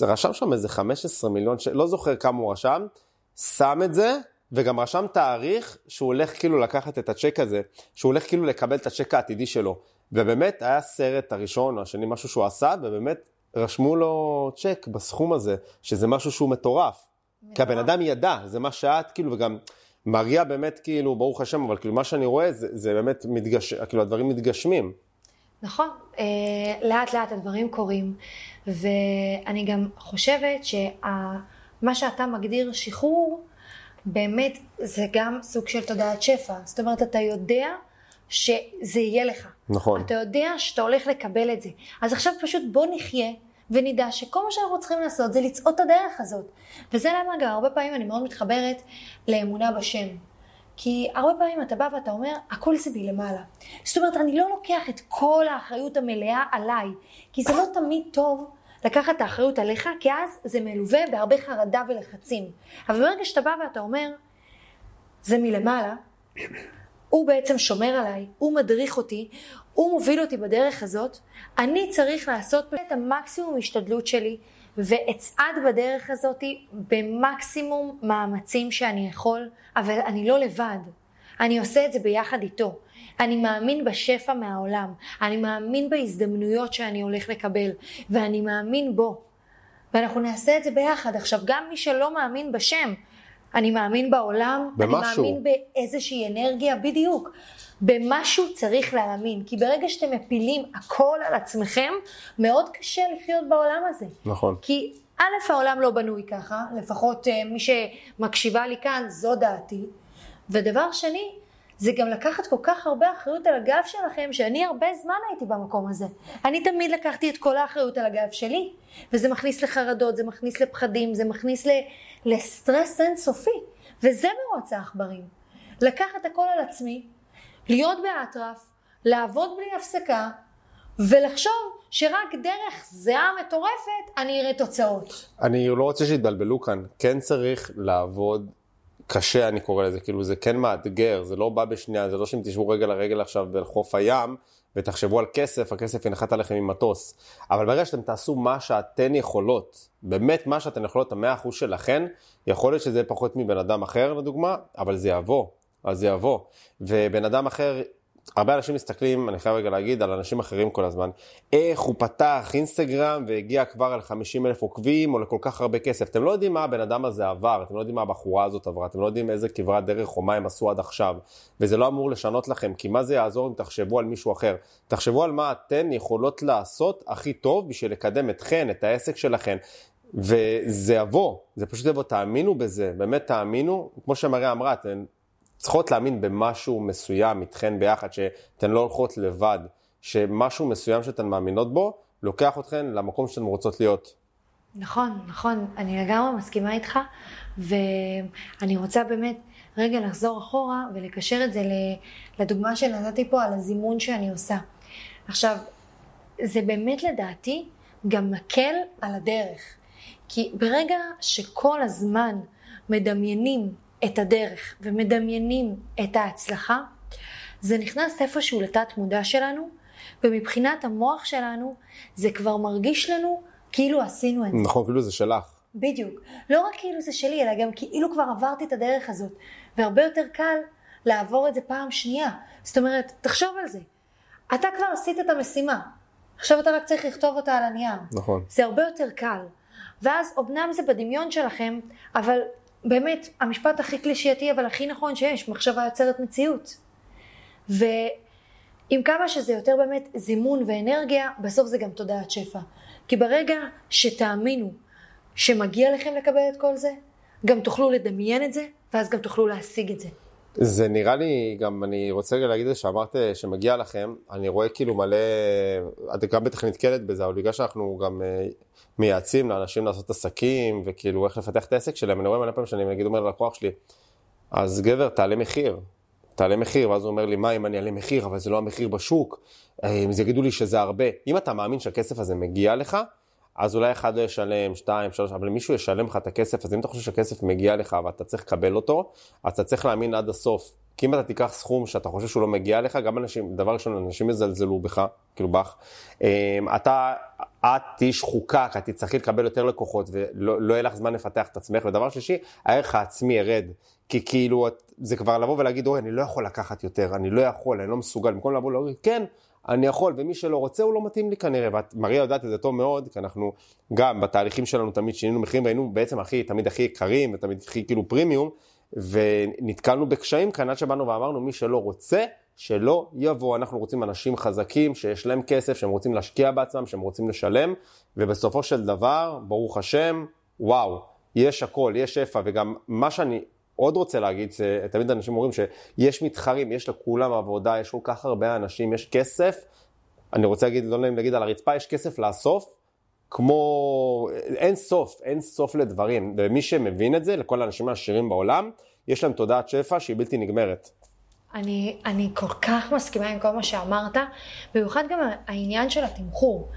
רשם שם איזה 15 מיליון, ש... לא זוכר כמה הוא רשם, שם את זה, וגם רשם תאריך שהוא הולך כאילו לקחת את הצ'ק הזה, שהוא הולך כאילו לקבל את הצ'ק העתידי שלו. ובאמת היה סרט הראשון או השני, משהו שהוא עשה, ובאמת רשמו לו צ'ק בסכום הזה, שזה משהו שהוא מטורף. כי הבן אדם ידע, זה מה שאת, כאילו, וגם מריה באמת, כאילו, ברוך השם, אבל כאילו, מה שאני רואה, זה, זה באמת מתגש... כאילו, הדברים מתגשמים. נכון, אה, לאט לאט הדברים קורים, ואני גם חושבת שמה שאתה מגדיר שחרור, באמת זה גם סוג של תודעת שפע. זאת אומרת, אתה יודע שזה יהיה לך. נכון. אתה יודע שאתה הולך לקבל את זה. אז עכשיו פשוט בוא נחיה ונדע שכל מה שאנחנו צריכים לעשות זה לצעוד את הדרך הזאת. וזה למה גם הרבה פעמים אני מאוד מתחברת לאמונה בשם. כי הרבה פעמים אתה בא ואתה אומר, הכל זה מלמעלה. זאת אומרת, אני לא לוקח את כל האחריות המלאה עליי, כי זה לא תמיד טוב לקחת את האחריות עליך, כי אז זה מלווה בהרבה חרדה ולחצים. אבל ברגע שאתה בא ואתה אומר, זה מלמעלה, הוא בעצם שומר עליי, הוא מדריך אותי, הוא מוביל אותי בדרך הזאת, אני צריך לעשות את המקסימום השתדלות שלי ואצעד בדרך הזאת במקסימום מאמצים שאני יכול, אבל אני לא לבד. אני עושה את זה ביחד איתו. אני מאמין בשפע מהעולם, אני מאמין בהזדמנויות שאני הולך לקבל, ואני מאמין בו. ואנחנו נעשה את זה ביחד. עכשיו, גם מי שלא מאמין בשם, אני מאמין בעולם, במשהו. אני מאמין באיזושהי אנרגיה, בדיוק. במשהו צריך להאמין, כי ברגע שאתם מפילים הכל על עצמכם, מאוד קשה לחיות בעולם הזה. נכון. כי א', העולם לא בנוי ככה, לפחות אה, מי שמקשיבה לי כאן, זו דעתי. ודבר שני, זה גם לקחת כל כך הרבה אחריות על הגב שלכם, שאני הרבה זמן הייתי במקום הזה. אני תמיד לקחתי את כל האחריות על הגב שלי, וזה מכניס לחרדות, זה מכניס לפחדים, זה מכניס ל, לסטרס אינסופי, וזה מרוץ העכברים. לקחת הכל על עצמי, להיות באטרף, לעבוד בלי הפסקה, ולחשוב שרק דרך זיעה מטורפת אני אראה תוצאות. אני לא רוצה שיתבלבלו כאן, כן צריך לעבוד קשה, אני קורא לזה, כאילו זה כן מאתגר, זה לא בא בשנייה, זה לא שאם תשבו רגל לרגל עכשיו בחוף הים ותחשבו על כסף, הכסף ינחת עליכם עם מטוס. אבל ברגע שאתם תעשו מה שאתן יכולות, באמת מה שאתן יכולות, המאה אחוז שלכן, יכול להיות שזה פחות מבן אדם אחר לדוגמה, אבל זה יבוא, אז זה יבוא. ובן אדם אחר הרבה אנשים מסתכלים, אני חייב רגע להגיד, על אנשים אחרים כל הזמן. איך הוא פתח אינסטגרם והגיע כבר על 50 אלף עוקבים או לכל כך הרבה כסף. אתם לא יודעים מה הבן אדם הזה עבר, אתם לא יודעים מה הבחורה הזאת עברה, אתם לא יודעים איזה כברת דרך או מה הם עשו עד עכשיו. וזה לא אמור לשנות לכם, כי מה זה יעזור אם תחשבו על מישהו אחר? תחשבו על מה אתן יכולות לעשות הכי טוב בשביל לקדם אתכן, את העסק שלכן. וזה יבוא, זה פשוט יבוא, תאמינו בזה, באמת תאמינו, כמו שמריה אמרה, אתן צריכות להאמין במשהו מסוים איתכן ביחד, שאתן לא הולכות לבד, שמשהו מסוים שאתן מאמינות בו, לוקח אתכן למקום שאתן רוצות להיות. נכון, נכון, אני לגמרי מסכימה איתך, ואני רוצה באמת רגע לחזור אחורה ולקשר את זה לדוגמה שנתתי פה על הזימון שאני עושה. עכשיו, זה באמת לדעתי גם מקל על הדרך, כי ברגע שכל הזמן מדמיינים את הדרך ומדמיינים את ההצלחה, זה נכנס איפשהו לתת מודע שלנו, ומבחינת המוח שלנו זה כבר מרגיש לנו כאילו עשינו את זה. נכון, כאילו זה שלך. בדיוק. לא רק כאילו זה שלי, אלא גם כאילו כבר עברתי את הדרך הזאת. והרבה יותר קל לעבור את זה פעם שנייה. זאת אומרת, תחשוב על זה. אתה כבר עשית את המשימה. עכשיו אתה רק צריך לכתוב אותה על הנייר. נכון. זה הרבה יותר קל. ואז אמנם זה בדמיון שלכם, אבל באמת, המשפט הכי קלישייתי אבל הכי נכון שיש, מחשבה יוצרת מציאות. ועם כמה שזה יותר באמת זימון ואנרגיה, בסוף זה גם תודעת שפע. כי ברגע שתאמינו שמגיע לכם לקבל את כל זה, גם תוכלו לדמיין את זה, ואז גם תוכלו להשיג את זה. זה נראה לי, גם אני רוצה רגע להגיד שאמרת שמגיע לכם, אני רואה כאילו מלא, את גם בטח נתקלת בזה, אבל בגלל שאנחנו גם אה, מייעצים לאנשים לעשות עסקים, וכאילו איך לפתח את העסק שלהם, אני רואה מלא פעמים שאני נגיד אומר ללקוח שלי, אז גבר, תעלה מחיר, תעלה מחיר, ואז הוא אומר לי, מה אם אני אעלה מחיר, אבל זה לא המחיר בשוק, אה, אז יגידו לי שזה הרבה. אם אתה מאמין שהכסף הזה מגיע לך, אז אולי אחד לא ישלם, שתיים, שלוש, אבל מישהו ישלם לך את הכסף, אז אם אתה חושב שהכסף מגיע לך ואתה צריך לקבל אותו, אז אתה צריך להאמין עד הסוף. כי אם אתה תיקח סכום שאתה חושב שהוא לא מגיע לך, גם אנשים, דבר ראשון, אנשים יזלזלו בך, כאילו בך. אמ, אתה, את תהיי שחוקה, כי את תצטרכי לקבל יותר לקוחות, ולא לא יהיה לך זמן לפתח את עצמך. ודבר שלישי, הערך העצמי ירד. כי כאילו, זה כבר לבוא ולהגיד, אוי, אני לא יכול לקחת יותר, אני לא יכול, אני לא מסוגל. במקום לבוא ולהגיד, כן, אני יכול, ומי שלא רוצה הוא לא מתאים לי כנראה, ואת, מריה יודעת את זה טוב מאוד, כי אנחנו גם בתהליכים שלנו תמיד שינינו מחירים, והיינו בעצם הכי, תמיד הכי יקרים, ותמיד הכי כאילו פרימיום, ונתקלנו בקשיים כאן עד שבאנו ואמרנו, מי שלא רוצה, שלא יבוא. אנחנו רוצים אנשים חזקים, שיש להם כסף, שהם רוצים להשקיע בעצמם, שהם רוצים לשלם, ובסופו של דבר, ברוך השם, וואו, יש הכל, יש שפע, וגם מה שאני עוד רוצה להגיד, תמיד אנשים אומרים שיש מתחרים, יש לכולם עבודה, יש כל כך הרבה אנשים, יש כסף, אני רוצה להגיד, לא נעים להגיד על הרצפה, יש כסף לאסוף, כמו, אין סוף, אין סוף לדברים. ומי שמבין את זה, לכל האנשים העשירים בעולם, יש להם תודעת שפע שהיא בלתי נגמרת. אני, אני כל כך מסכימה עם כל מה שאמרת, במיוחד גם העניין של התמחור.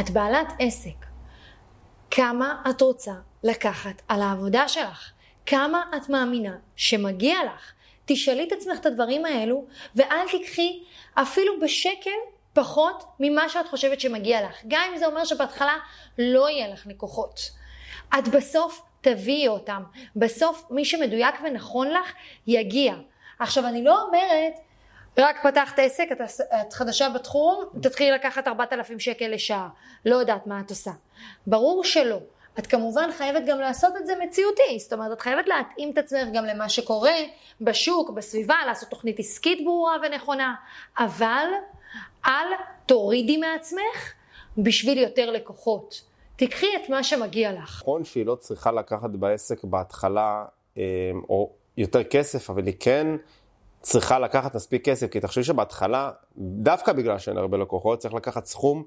את בעלת עסק, כמה את רוצה לקחת על העבודה שלך? כמה את מאמינה שמגיע לך? תשאלי את עצמך את הדברים האלו, ואל תיקחי אפילו בשקל פחות ממה שאת חושבת שמגיע לך. גם אם זה אומר שבהתחלה לא יהיה לך לקוחות. את בסוף תביאי אותם. בסוף מי שמדויק ונכון לך יגיע. עכשיו אני לא אומרת רק פתחת עסק, את, את חדשה בתחום, תתחילי לקחת 4,000 שקל לשעה. לא יודעת מה את עושה. ברור שלא. את כמובן חייבת גם לעשות את זה מציאותי, זאת אומרת, את חייבת להתאים את עצמך גם למה שקורה בשוק, בסביבה, לעשות תוכנית עסקית ברורה ונכונה, אבל אל תורידי מעצמך בשביל יותר לקוחות. תיקחי את מה שמגיע לך. נכון שהיא לא צריכה לקחת בעסק בהתחלה, אה, או יותר כסף, אבל היא כן צריכה לקחת מספיק כסף, כי תחשבי שבהתחלה, דווקא בגלל שאין הרבה לקוחות, צריך לקחת סכום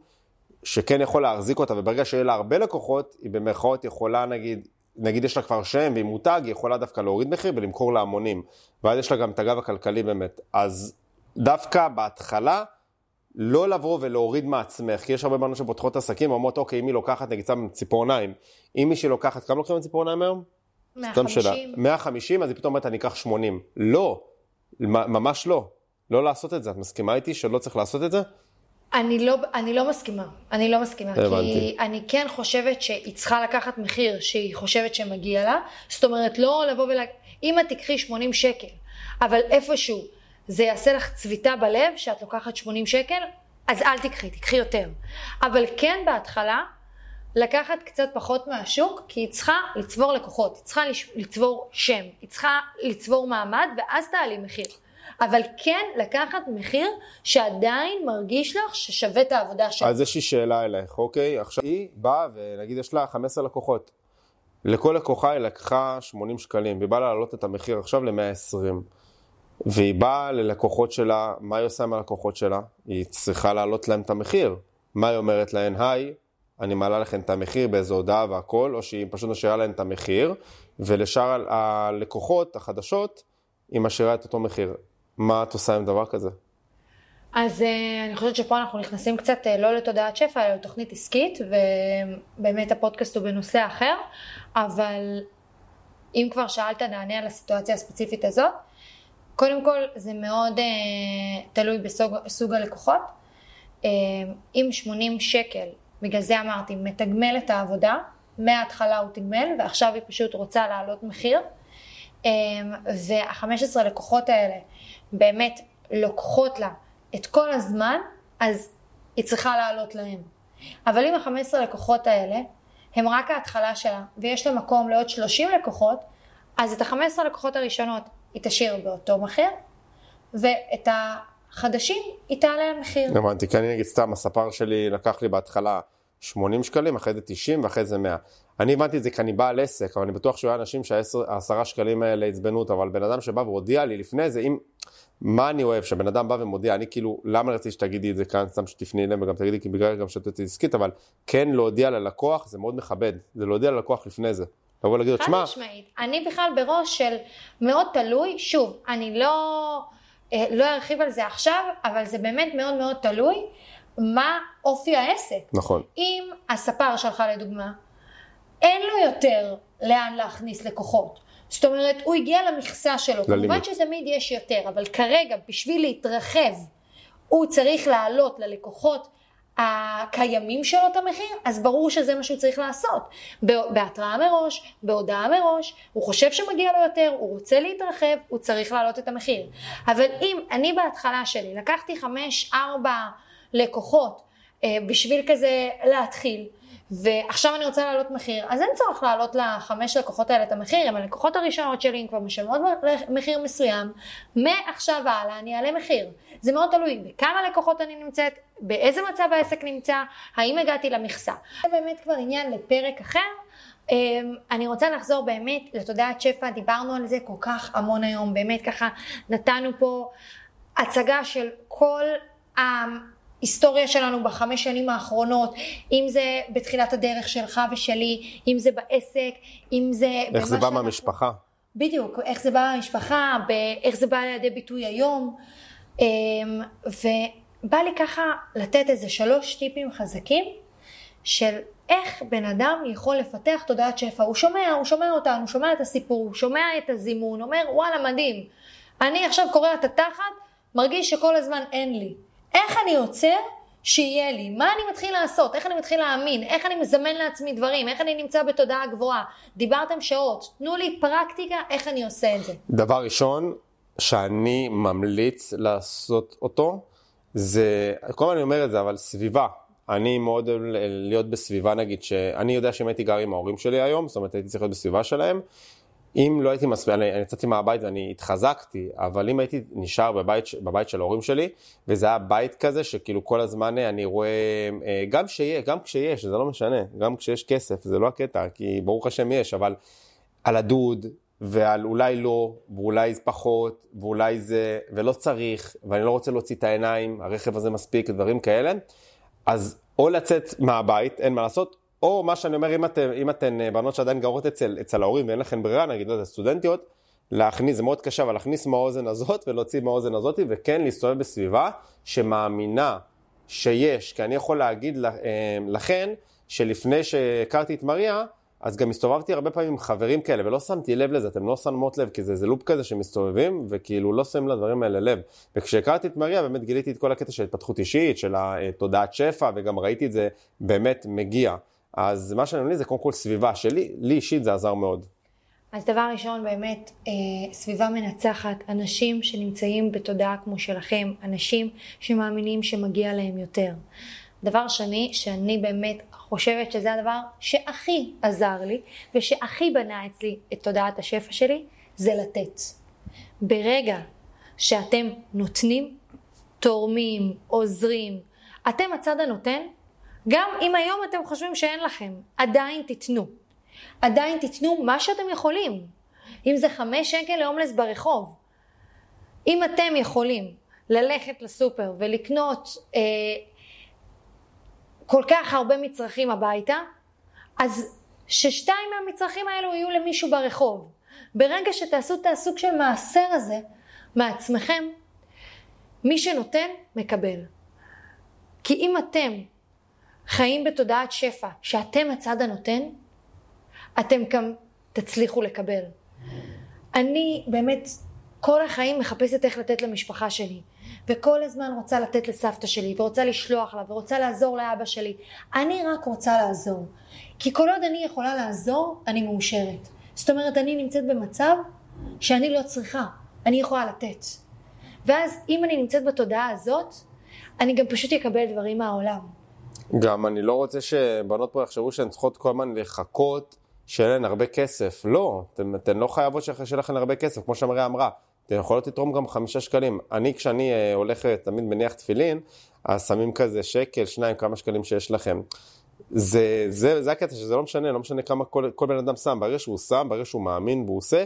שכן יכול להחזיק אותה, וברגע שיהיה לה הרבה לקוחות, היא במרכאות יכולה, נגיד, נגיד יש לה כבר שם והיא מותג, היא יכולה דווקא להוריד מחיר ולמכור להמונים. ואז יש לה גם את הגב הכלכלי באמת. אז דווקא בהתחלה, לא לבוא ולהוריד מעצמך, כי יש הרבה בנות שפותחות עסקים, אומרות, אוקיי, אם היא לוקחת, נגיד, סתם ציפורניים, אם מישהי לוקחת, כמה לוקחים ציפורניים היום? 150. 150, אז היא פתאום אומרת, אני אקח 80. לא, ממש לא. לא לעשות את זה. את מסכימה איתי שלא צריך לעשות את זה? אני לא, אני לא מסכימה, אני לא מסכימה, הבנתי. כי אני כן חושבת שהיא צריכה לקחת מחיר שהיא חושבת שמגיע לה, זאת אומרת לא לבוא ול... אם את תקחי 80 שקל, אבל איפשהו זה יעשה לך צביטה בלב שאת לוקחת 80 שקל, אז אל תקחי, תקחי יותר. אבל כן בהתחלה, לקחת קצת פחות מהשוק, כי היא צריכה לצבור לקוחות, היא צריכה לצבור שם, היא צריכה לצבור מעמד, ואז תעלי מחיר. אבל כן לקחת מחיר שעדיין מרגיש לך ששווה את העבודה שלך. אז יש לי שאלה אלייך, אוקיי? עכשיו היא באה ונגיד יש לה 15 לקוחות. לכל לקוחה היא לקחה 80 שקלים, והיא באה להעלות את המחיר עכשיו ל-120. והיא באה ללקוחות שלה, מה היא עושה עם הלקוחות שלה? היא צריכה להעלות להם את המחיר. מה היא אומרת להן? היי, אני מעלה לכם את המחיר באיזו הודעה והכל, או שהיא פשוט משאירה להם את המחיר, ולשאר הלקוחות החדשות, היא משאירה את אותו מחיר. מה את עושה עם דבר כזה? אז אה, אני חושבת שפה אנחנו נכנסים קצת אה, לא לתודעת שפע, אלא לתוכנית עסקית, ובאמת הפודקאסט הוא בנושא אחר, אבל אם כבר שאלת, נענה על הסיטואציה הספציפית הזאת. קודם כל, זה מאוד אה, תלוי בסוג סוג הלקוחות. אם 80 שקל, בגלל זה אמרתי, מתגמל את העבודה, מההתחלה הוא תגמל, ועכשיו היא פשוט רוצה להעלות מחיר. אה, וה-15 לקוחות האלה באמת לוקחות לה את כל הזמן, אז היא צריכה לעלות להם. אבל אם ה-15 לקוחות האלה הם רק ההתחלה שלה, ויש לה מקום לעוד 30 לקוחות, אז את ה-15 לקוחות הראשונות היא תשאיר באותו מחיר, ואת החדשים היא תעלה על מחיר. הבנתי, כי אני נגיד סתם, הספר שלי לקח לי בהתחלה 80 שקלים, אחרי זה 90 ואחרי זה 100. אני הבנתי את זה כי אני בעל עסק, אבל אני בטוח היה אנשים שהעשרה שקלים האלה עצבנו אותו, אבל בן אדם שבא והודיע לי לפני זה, אם... מה אני אוהב? שבן אדם בא ומודיע, אני כאילו, למה רציתי שתגידי את זה כאן, סתם שתפני אליהם וגם תגידי, כי בגלל גם שתתי עסקית, אבל כן להודיע ללקוח, זה מאוד מכבד, זה להודיע ללקוח לפני זה. לבוא להגיד לו, חד משמעית. אני בכלל בראש של מאוד תלוי, שוב, אני לא, לא ארחיב על זה עכשיו, אבל זה באמת מאוד מאוד תלוי מה אופי העסק. נכון, אם הספר שלך לדוגמה, אין לו יותר לאן להכניס לקוחות. זאת אומרת, הוא הגיע למכסה שלו. ללימיט. כמובן שתמיד יש יותר, אבל כרגע, בשביל להתרחב, הוא צריך להעלות ללקוחות הקיימים שלו את המחיר, אז ברור שזה מה שהוא צריך לעשות. בהתראה מראש, בהודעה מראש, הוא חושב שמגיע לו יותר, הוא רוצה להתרחב, הוא צריך להעלות את המחיר. אבל אם אני בהתחלה שלי לקחתי חמש, ארבע לקוחות אה, בשביל כזה להתחיל, ועכשיו אני רוצה להעלות מחיר, אז אין צורך להעלות לחמש לקוחות האלה את המחיר, אם הלקוחות הראשונות שלי הם כבר משלמות מחיר מסוים, מעכשיו והלאה אני אעלה מחיר. זה מאוד תלוי בכמה לקוחות אני נמצאת, באיזה מצב העסק נמצא, האם הגעתי למכסה. זה באמת כבר עניין לפרק אחר. אמ, אני רוצה לחזור באמת לתודעת שפע, דיברנו על זה כל כך המון היום, באמת ככה נתנו פה הצגה של כל ההיסטוריה שלנו בחמש שנים האחרונות, אם זה בתחילת הדרך שלך ושלי, אם זה בעסק, אם זה... איך זה בא שאנחנו- מהמשפחה? בדיוק, איך זה בא במשפחה, איך זה בא לידי ביטוי היום. אמ, ובא לי ככה לתת איזה שלוש טיפים חזקים של איך בן אדם יכול לפתח תודעת שפע. הוא שומע, הוא שומע אותנו, הוא שומע את הסיפור, הוא שומע את הזימון, אומר וואלה מדהים. אני עכשיו קורע את התחת, מרגיש שכל הזמן אין לי. איך אני עוצר שיהיה לי? מה אני מתחיל לעשות? איך אני מתחיל להאמין? איך אני מזמן לעצמי דברים? איך אני נמצא בתודעה גבוהה? דיברתם שעות, תנו לי פרקטיקה איך אני עושה את זה. דבר ראשון שאני ממליץ לעשות אותו, זה, כל הזמן אני אומר את זה, אבל סביבה. אני מאוד אוהב להיות בסביבה, נגיד, שאני יודע שאם הייתי גר עם ההורים שלי היום, זאת אומרת, הייתי צריך להיות בסביבה שלהם, אם לא הייתי מספיק, אני, יצאתי מהבית ואני התחזקתי, אבל אם הייתי נשאר בבית, בבית של ההורים שלי, וזה היה בית כזה שכאילו כל הזמן אני רואה, אה, גם שיהיה, גם כשיש, זה לא משנה, גם כשיש כסף, זה לא הקטע, כי ברוך השם יש, אבל על הדוד, ועל אולי לא, ואולי זה פחות, ואולי זה, ולא צריך, ואני לא רוצה להוציא את העיניים, הרכב הזה מספיק, דברים כאלה, אז או לצאת מהבית, אין מה לעשות, או מה שאני אומר, אם אתן, אם אתן אה, בנות שעדיין גרות אצל, אצל ההורים ואין לכן ברירה, נגיד, לא יודע, סטודנטיות, להכניס, זה מאוד קשה, אבל להכניס מהאוזן הזאת ולהוציא מהאוזן הזאת, וכן להסתובב בסביבה שמאמינה שיש, כי אני יכול להגיד אה, לכן, שלפני שהכרתי את מריה, אז גם הסתובבתי הרבה פעמים עם חברים כאלה, ולא שמתי לב לזה, אתם לא שמות לב, כי זה, זה לופ כזה שמסתובבים, וכאילו לא שמים לדברים האלה לב. וכשהכרתי את מריה, באמת גיליתי את כל הקטע של התפתחות אישית, של התודעת שפע, וגם ראיתי את זה באמת מגיע. אז מה שאני אומר זה קודם כל סביבה שלי, לי אישית זה עזר מאוד. אז דבר ראשון, באמת, אה, סביבה מנצחת, אנשים שנמצאים בתודעה כמו שלכם, אנשים שמאמינים שמגיע להם יותר. דבר שני, שאני באמת חושבת שזה הדבר שהכי עזר לי, ושהכי בנה אצלי את תודעת השפע שלי, זה לתת. ברגע שאתם נותנים, תורמים, עוזרים, אתם הצד הנותן, גם אם היום אתם חושבים שאין לכם, עדיין תיתנו. עדיין תיתנו מה שאתם יכולים. אם זה חמש שקל להומלס ברחוב. אם אתם יכולים ללכת לסופר ולקנות אה, כל כך הרבה מצרכים הביתה, אז ששתיים מהמצרכים האלו יהיו למישהו ברחוב. ברגע שתעשו את הסוג של מעשר הזה מעצמכם, מי שנותן, מקבל. כי אם אתם חיים בתודעת שפע, שאתם הצד הנותן, אתם גם תצליחו לקבל. אני באמת כל החיים מחפשת איך לתת למשפחה שלי, וכל הזמן רוצה לתת לסבתא שלי, ורוצה לשלוח לה, ורוצה לעזור לאבא שלי. אני רק רוצה לעזור. כי כל עוד אני יכולה לעזור, אני מאושרת. זאת אומרת, אני נמצאת במצב שאני לא צריכה, אני יכולה לתת. ואז אם אני נמצאת בתודעה הזאת, אני גם פשוט אקבל דברים מהעולם. גם אני לא רוצה שבנות פה יחשבו שהן צריכות כל הזמן לחכות שיהיה להן הרבה כסף. לא, אתן לא חייבות שיהיה לכן הרבה כסף, כמו שמריה אמרה. אתן יכולות לתרום גם חמישה שקלים. אני, כשאני אה, הולך, אה, תמיד מניח תפילין, אז שמים כזה שקל, שניים, כמה שקלים שיש לכם. זה, זה, זה הקטע שזה לא משנה, לא משנה כמה כל, כל בן אדם שם. ברגע שהוא שם, ברגע שהוא מאמין והוא עושה,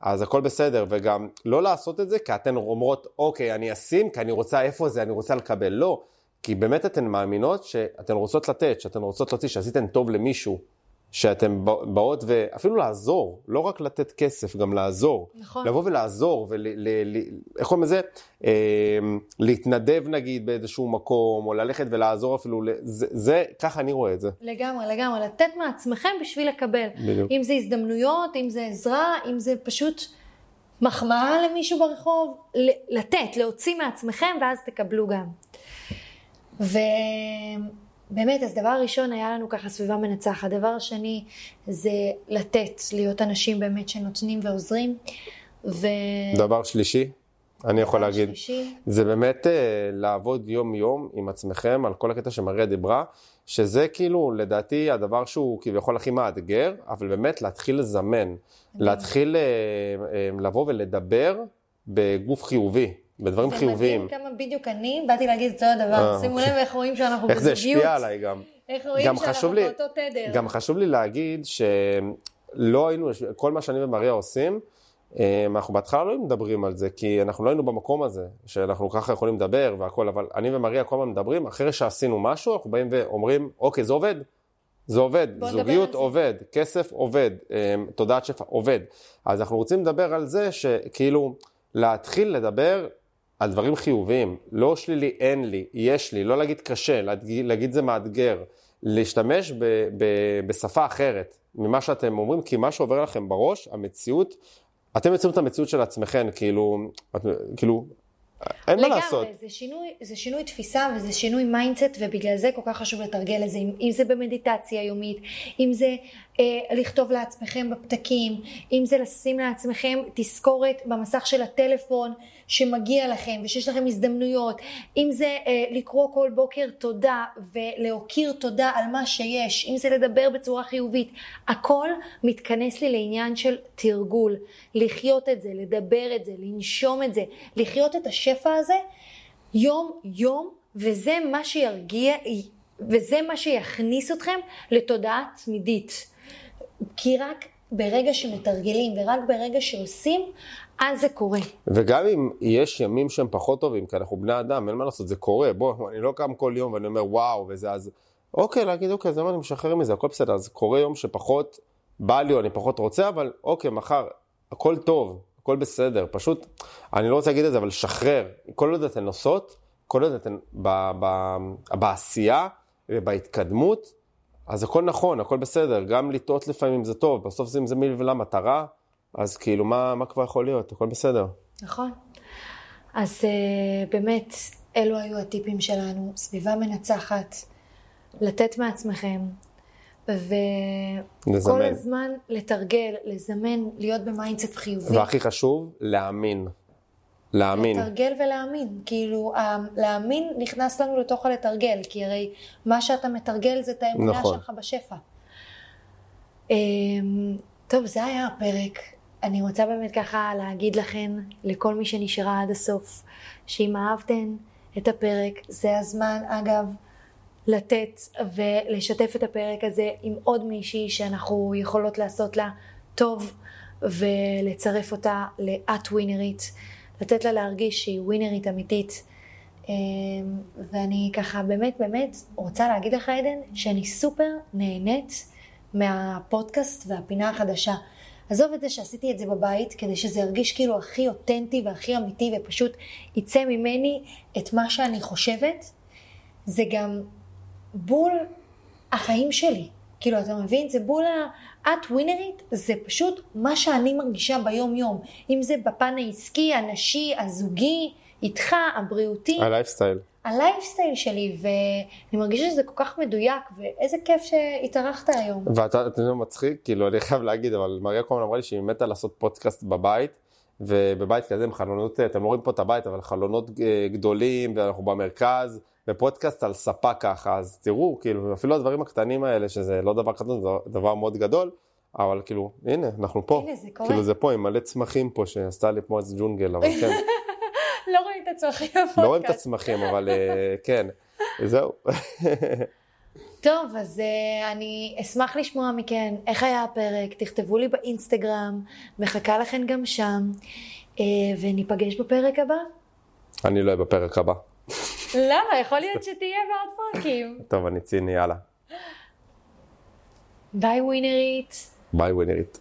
אז הכל בסדר. וגם לא לעשות את זה כי אתן אומרות, אוקיי, אני אשים, כי אני רוצה איפה זה, אני רוצה לקבל. לא. כי באמת אתן מאמינות שאתן רוצות לתת, שאתן רוצות להוציא, שעשיתן טוב למישהו, שאתן באות ואפילו לעזור, לא רק לתת כסף, גם לעזור. נכון. לבוא ולעזור, ואיך קוראים לזה? אה, להתנדב נגיד באיזשהו מקום, או ללכת ולעזור אפילו, זה, זה, ככה אני רואה את זה. לגמרי, לגמרי, לתת מעצמכם בשביל לקבל. בדיוק. אם זה הזדמנויות, אם זה עזרה, אם זה פשוט מחמאה למישהו ברחוב, לתת, להוציא מעצמכם, ואז תקבלו גם. ובאמת, אז דבר ראשון היה לנו ככה סביבה מנצחת. דבר שני זה לתת, להיות אנשים באמת שנותנים ועוזרים. ו... דבר שלישי, אני יכול להגיד, שלישי. זה באמת uh, לעבוד יום-יום עם עצמכם על כל הקטע שמריה דיברה, שזה כאילו לדעתי הדבר שהוא כביכול הכי מאתגר, אבל באמת להתחיל לזמן, להתחיל uh, uh, לבוא ולדבר בגוף חיובי. בדברים זה חיוביים. זה מדהים כמה בדיוק אני באתי להגיד את אותו הדבר. אה, שימו לב איך רואים שאנחנו בזוגיות. איך זה השפיע עליי גם. איך רואים שאנחנו לי, באותו תדר. גם חשוב לי להגיד שלא היינו, כל מה שאני ומריה עושים, אה, אנחנו בהתחלה לא היינו מדברים על זה, כי אנחנו לא היינו במקום הזה, שאנחנו ככה יכולים לדבר והכל, אבל אני ומריה כל הזמן מדברים, אחרי שעשינו משהו, אנחנו באים ואומרים, אוקיי, זה עובד. זה עובד, זוגיות עובד, כסף עובד, אה, תודעת שפע עובד. אז אנחנו רוצים לדבר על זה שכאילו, להתחיל לדבר על דברים חיוביים, לא שלילי, אין לי, יש לי, לא להגיד קשה, להגיד, להגיד זה מאתגר, להשתמש ב, ב, בשפה אחרת ממה שאתם אומרים, כי מה שעובר לכם בראש, המציאות, אתם יוצרים את המציאות של עצמכם, כאילו, את, כאילו, אין מה לעשות. לגמרי, זה שינוי, זה שינוי תפיסה וזה שינוי mindset, ובגלל זה כל כך חשוב לתרגל את זה, אם, אם זה במדיטציה יומית, אם זה לכתוב לעצמכם בפתקים, אם זה לשים לעצמכם תזכורת במסך של הטלפון שמגיע לכם ושיש לכם הזדמנויות, אם זה אה, לקרוא כל בוקר תודה ולהוקיר תודה על מה שיש, אם זה לדבר בצורה חיובית, הכל מתכנס לי לעניין של תרגול, לחיות את זה, לדבר את זה, לנשום את זה, לחיות את השפע הזה יום יום וזה מה שירגיע, וזה מה שיכניס אתכם לתודעה תמידית. כי רק ברגע שמתרגלים ורק ברגע שעושים, אז זה קורה. וגם אם יש ימים שהם פחות טובים, כי אנחנו בני אדם, אין מה לעשות, זה קורה. בוא, אני לא קם כל יום ואני אומר וואו, וזה אז... אוקיי, להגיד, אוקיי, זה מה אני משחרר מזה, הכל בסדר. אז קורה יום שפחות בא לי או אני פחות רוצה, אבל אוקיי, מחר, הכל טוב, הכל בסדר. פשוט, אני לא רוצה להגיד את זה, אבל שחרר. כל עוד אתן נוסעות, כל עוד אתן בעשייה ובהתקדמות, אז הכל נכון, הכל בסדר. גם לטעות לפעמים זה טוב, בסוף זה אם זה מי ולמטרה, אז כאילו, מה, מה כבר יכול להיות? הכל בסדר. נכון. אז uh, באמת, אלו היו הטיפים שלנו, סביבה מנצחת, לתת מעצמכם, וכל הזמן לתרגל, לזמן, להיות ב mindset חיובי. והכי חשוב, להאמין. להאמין. לתרגל ולהאמין. כאילו, להאמין נכנס לנו לתוך הלתרגל, כי הרי מה שאתה מתרגל זה את האמונה נכון. שלך בשפע. אמ, טוב, זה היה הפרק. אני רוצה באמת ככה להגיד לכן, לכל מי שנשארה עד הסוף, שאם אהבתן את הפרק, זה הזמן, אגב, לתת ולשתף את הפרק הזה עם עוד מישהי שאנחנו יכולות לעשות לה טוב ולצרף אותה לאט ווינרית. לתת לה להרגיש שהיא ווינרית אמיתית. אמ, ואני ככה באמת באמת רוצה להגיד לך עדן שאני סופר נהנית מהפודקאסט והפינה החדשה. עזוב את זה שעשיתי את זה בבית כדי שזה ירגיש כאילו הכי אותנטי והכי אמיתי ופשוט יצא ממני את מה שאני חושבת. זה גם בול החיים שלי. כאילו, אתה מבין? זה בול ה... את ווינרית, זה פשוט מה שאני מרגישה ביום יום. אם זה בפן העסקי, הנשי, הזוגי, איתך, הבריאותי. ה lifestyle. ה lifestyle שלי, ואני מרגישה שזה כל כך מדויק, ואיזה כיף שהתארחת היום. ואתה, אתה יודע, מצחיק, כאילו, אני חייב להגיד, אבל מריה קומן אמרה לי שהיא מתה לעשות פודקאסט בבית, ובבית כזה עם חלונות, אתם לא רואים פה את הבית, אבל חלונות אה, גדולים, ואנחנו במרכז. בפודקאסט על ספה ככה, אז תראו, כאילו, אפילו הדברים הקטנים האלה, שזה לא דבר קטן, זה דבר מאוד גדול, אבל כאילו, הנה, אנחנו פה. הנה, זה קורה. כאילו, זה פה עם מלא צמחים פה, שעשתה לי פה איזה ג'ונגל, אבל כן. לא רואים את הצמחים בפודקאסט. לא רואים את הצמחים, אבל אה, כן, זהו. טוב, אז uh, אני אשמח לשמוע מכן איך היה הפרק, תכתבו לי באינסטגרם, מחכה לכן גם שם, uh, וניפגש בפרק הבא. אני לא אהיה בפרק הבא. למה? יכול להיות שתהיה בעוד פרקים. טוב, אני ציני, יאללה. ביי ווינרית. ביי ווינרית.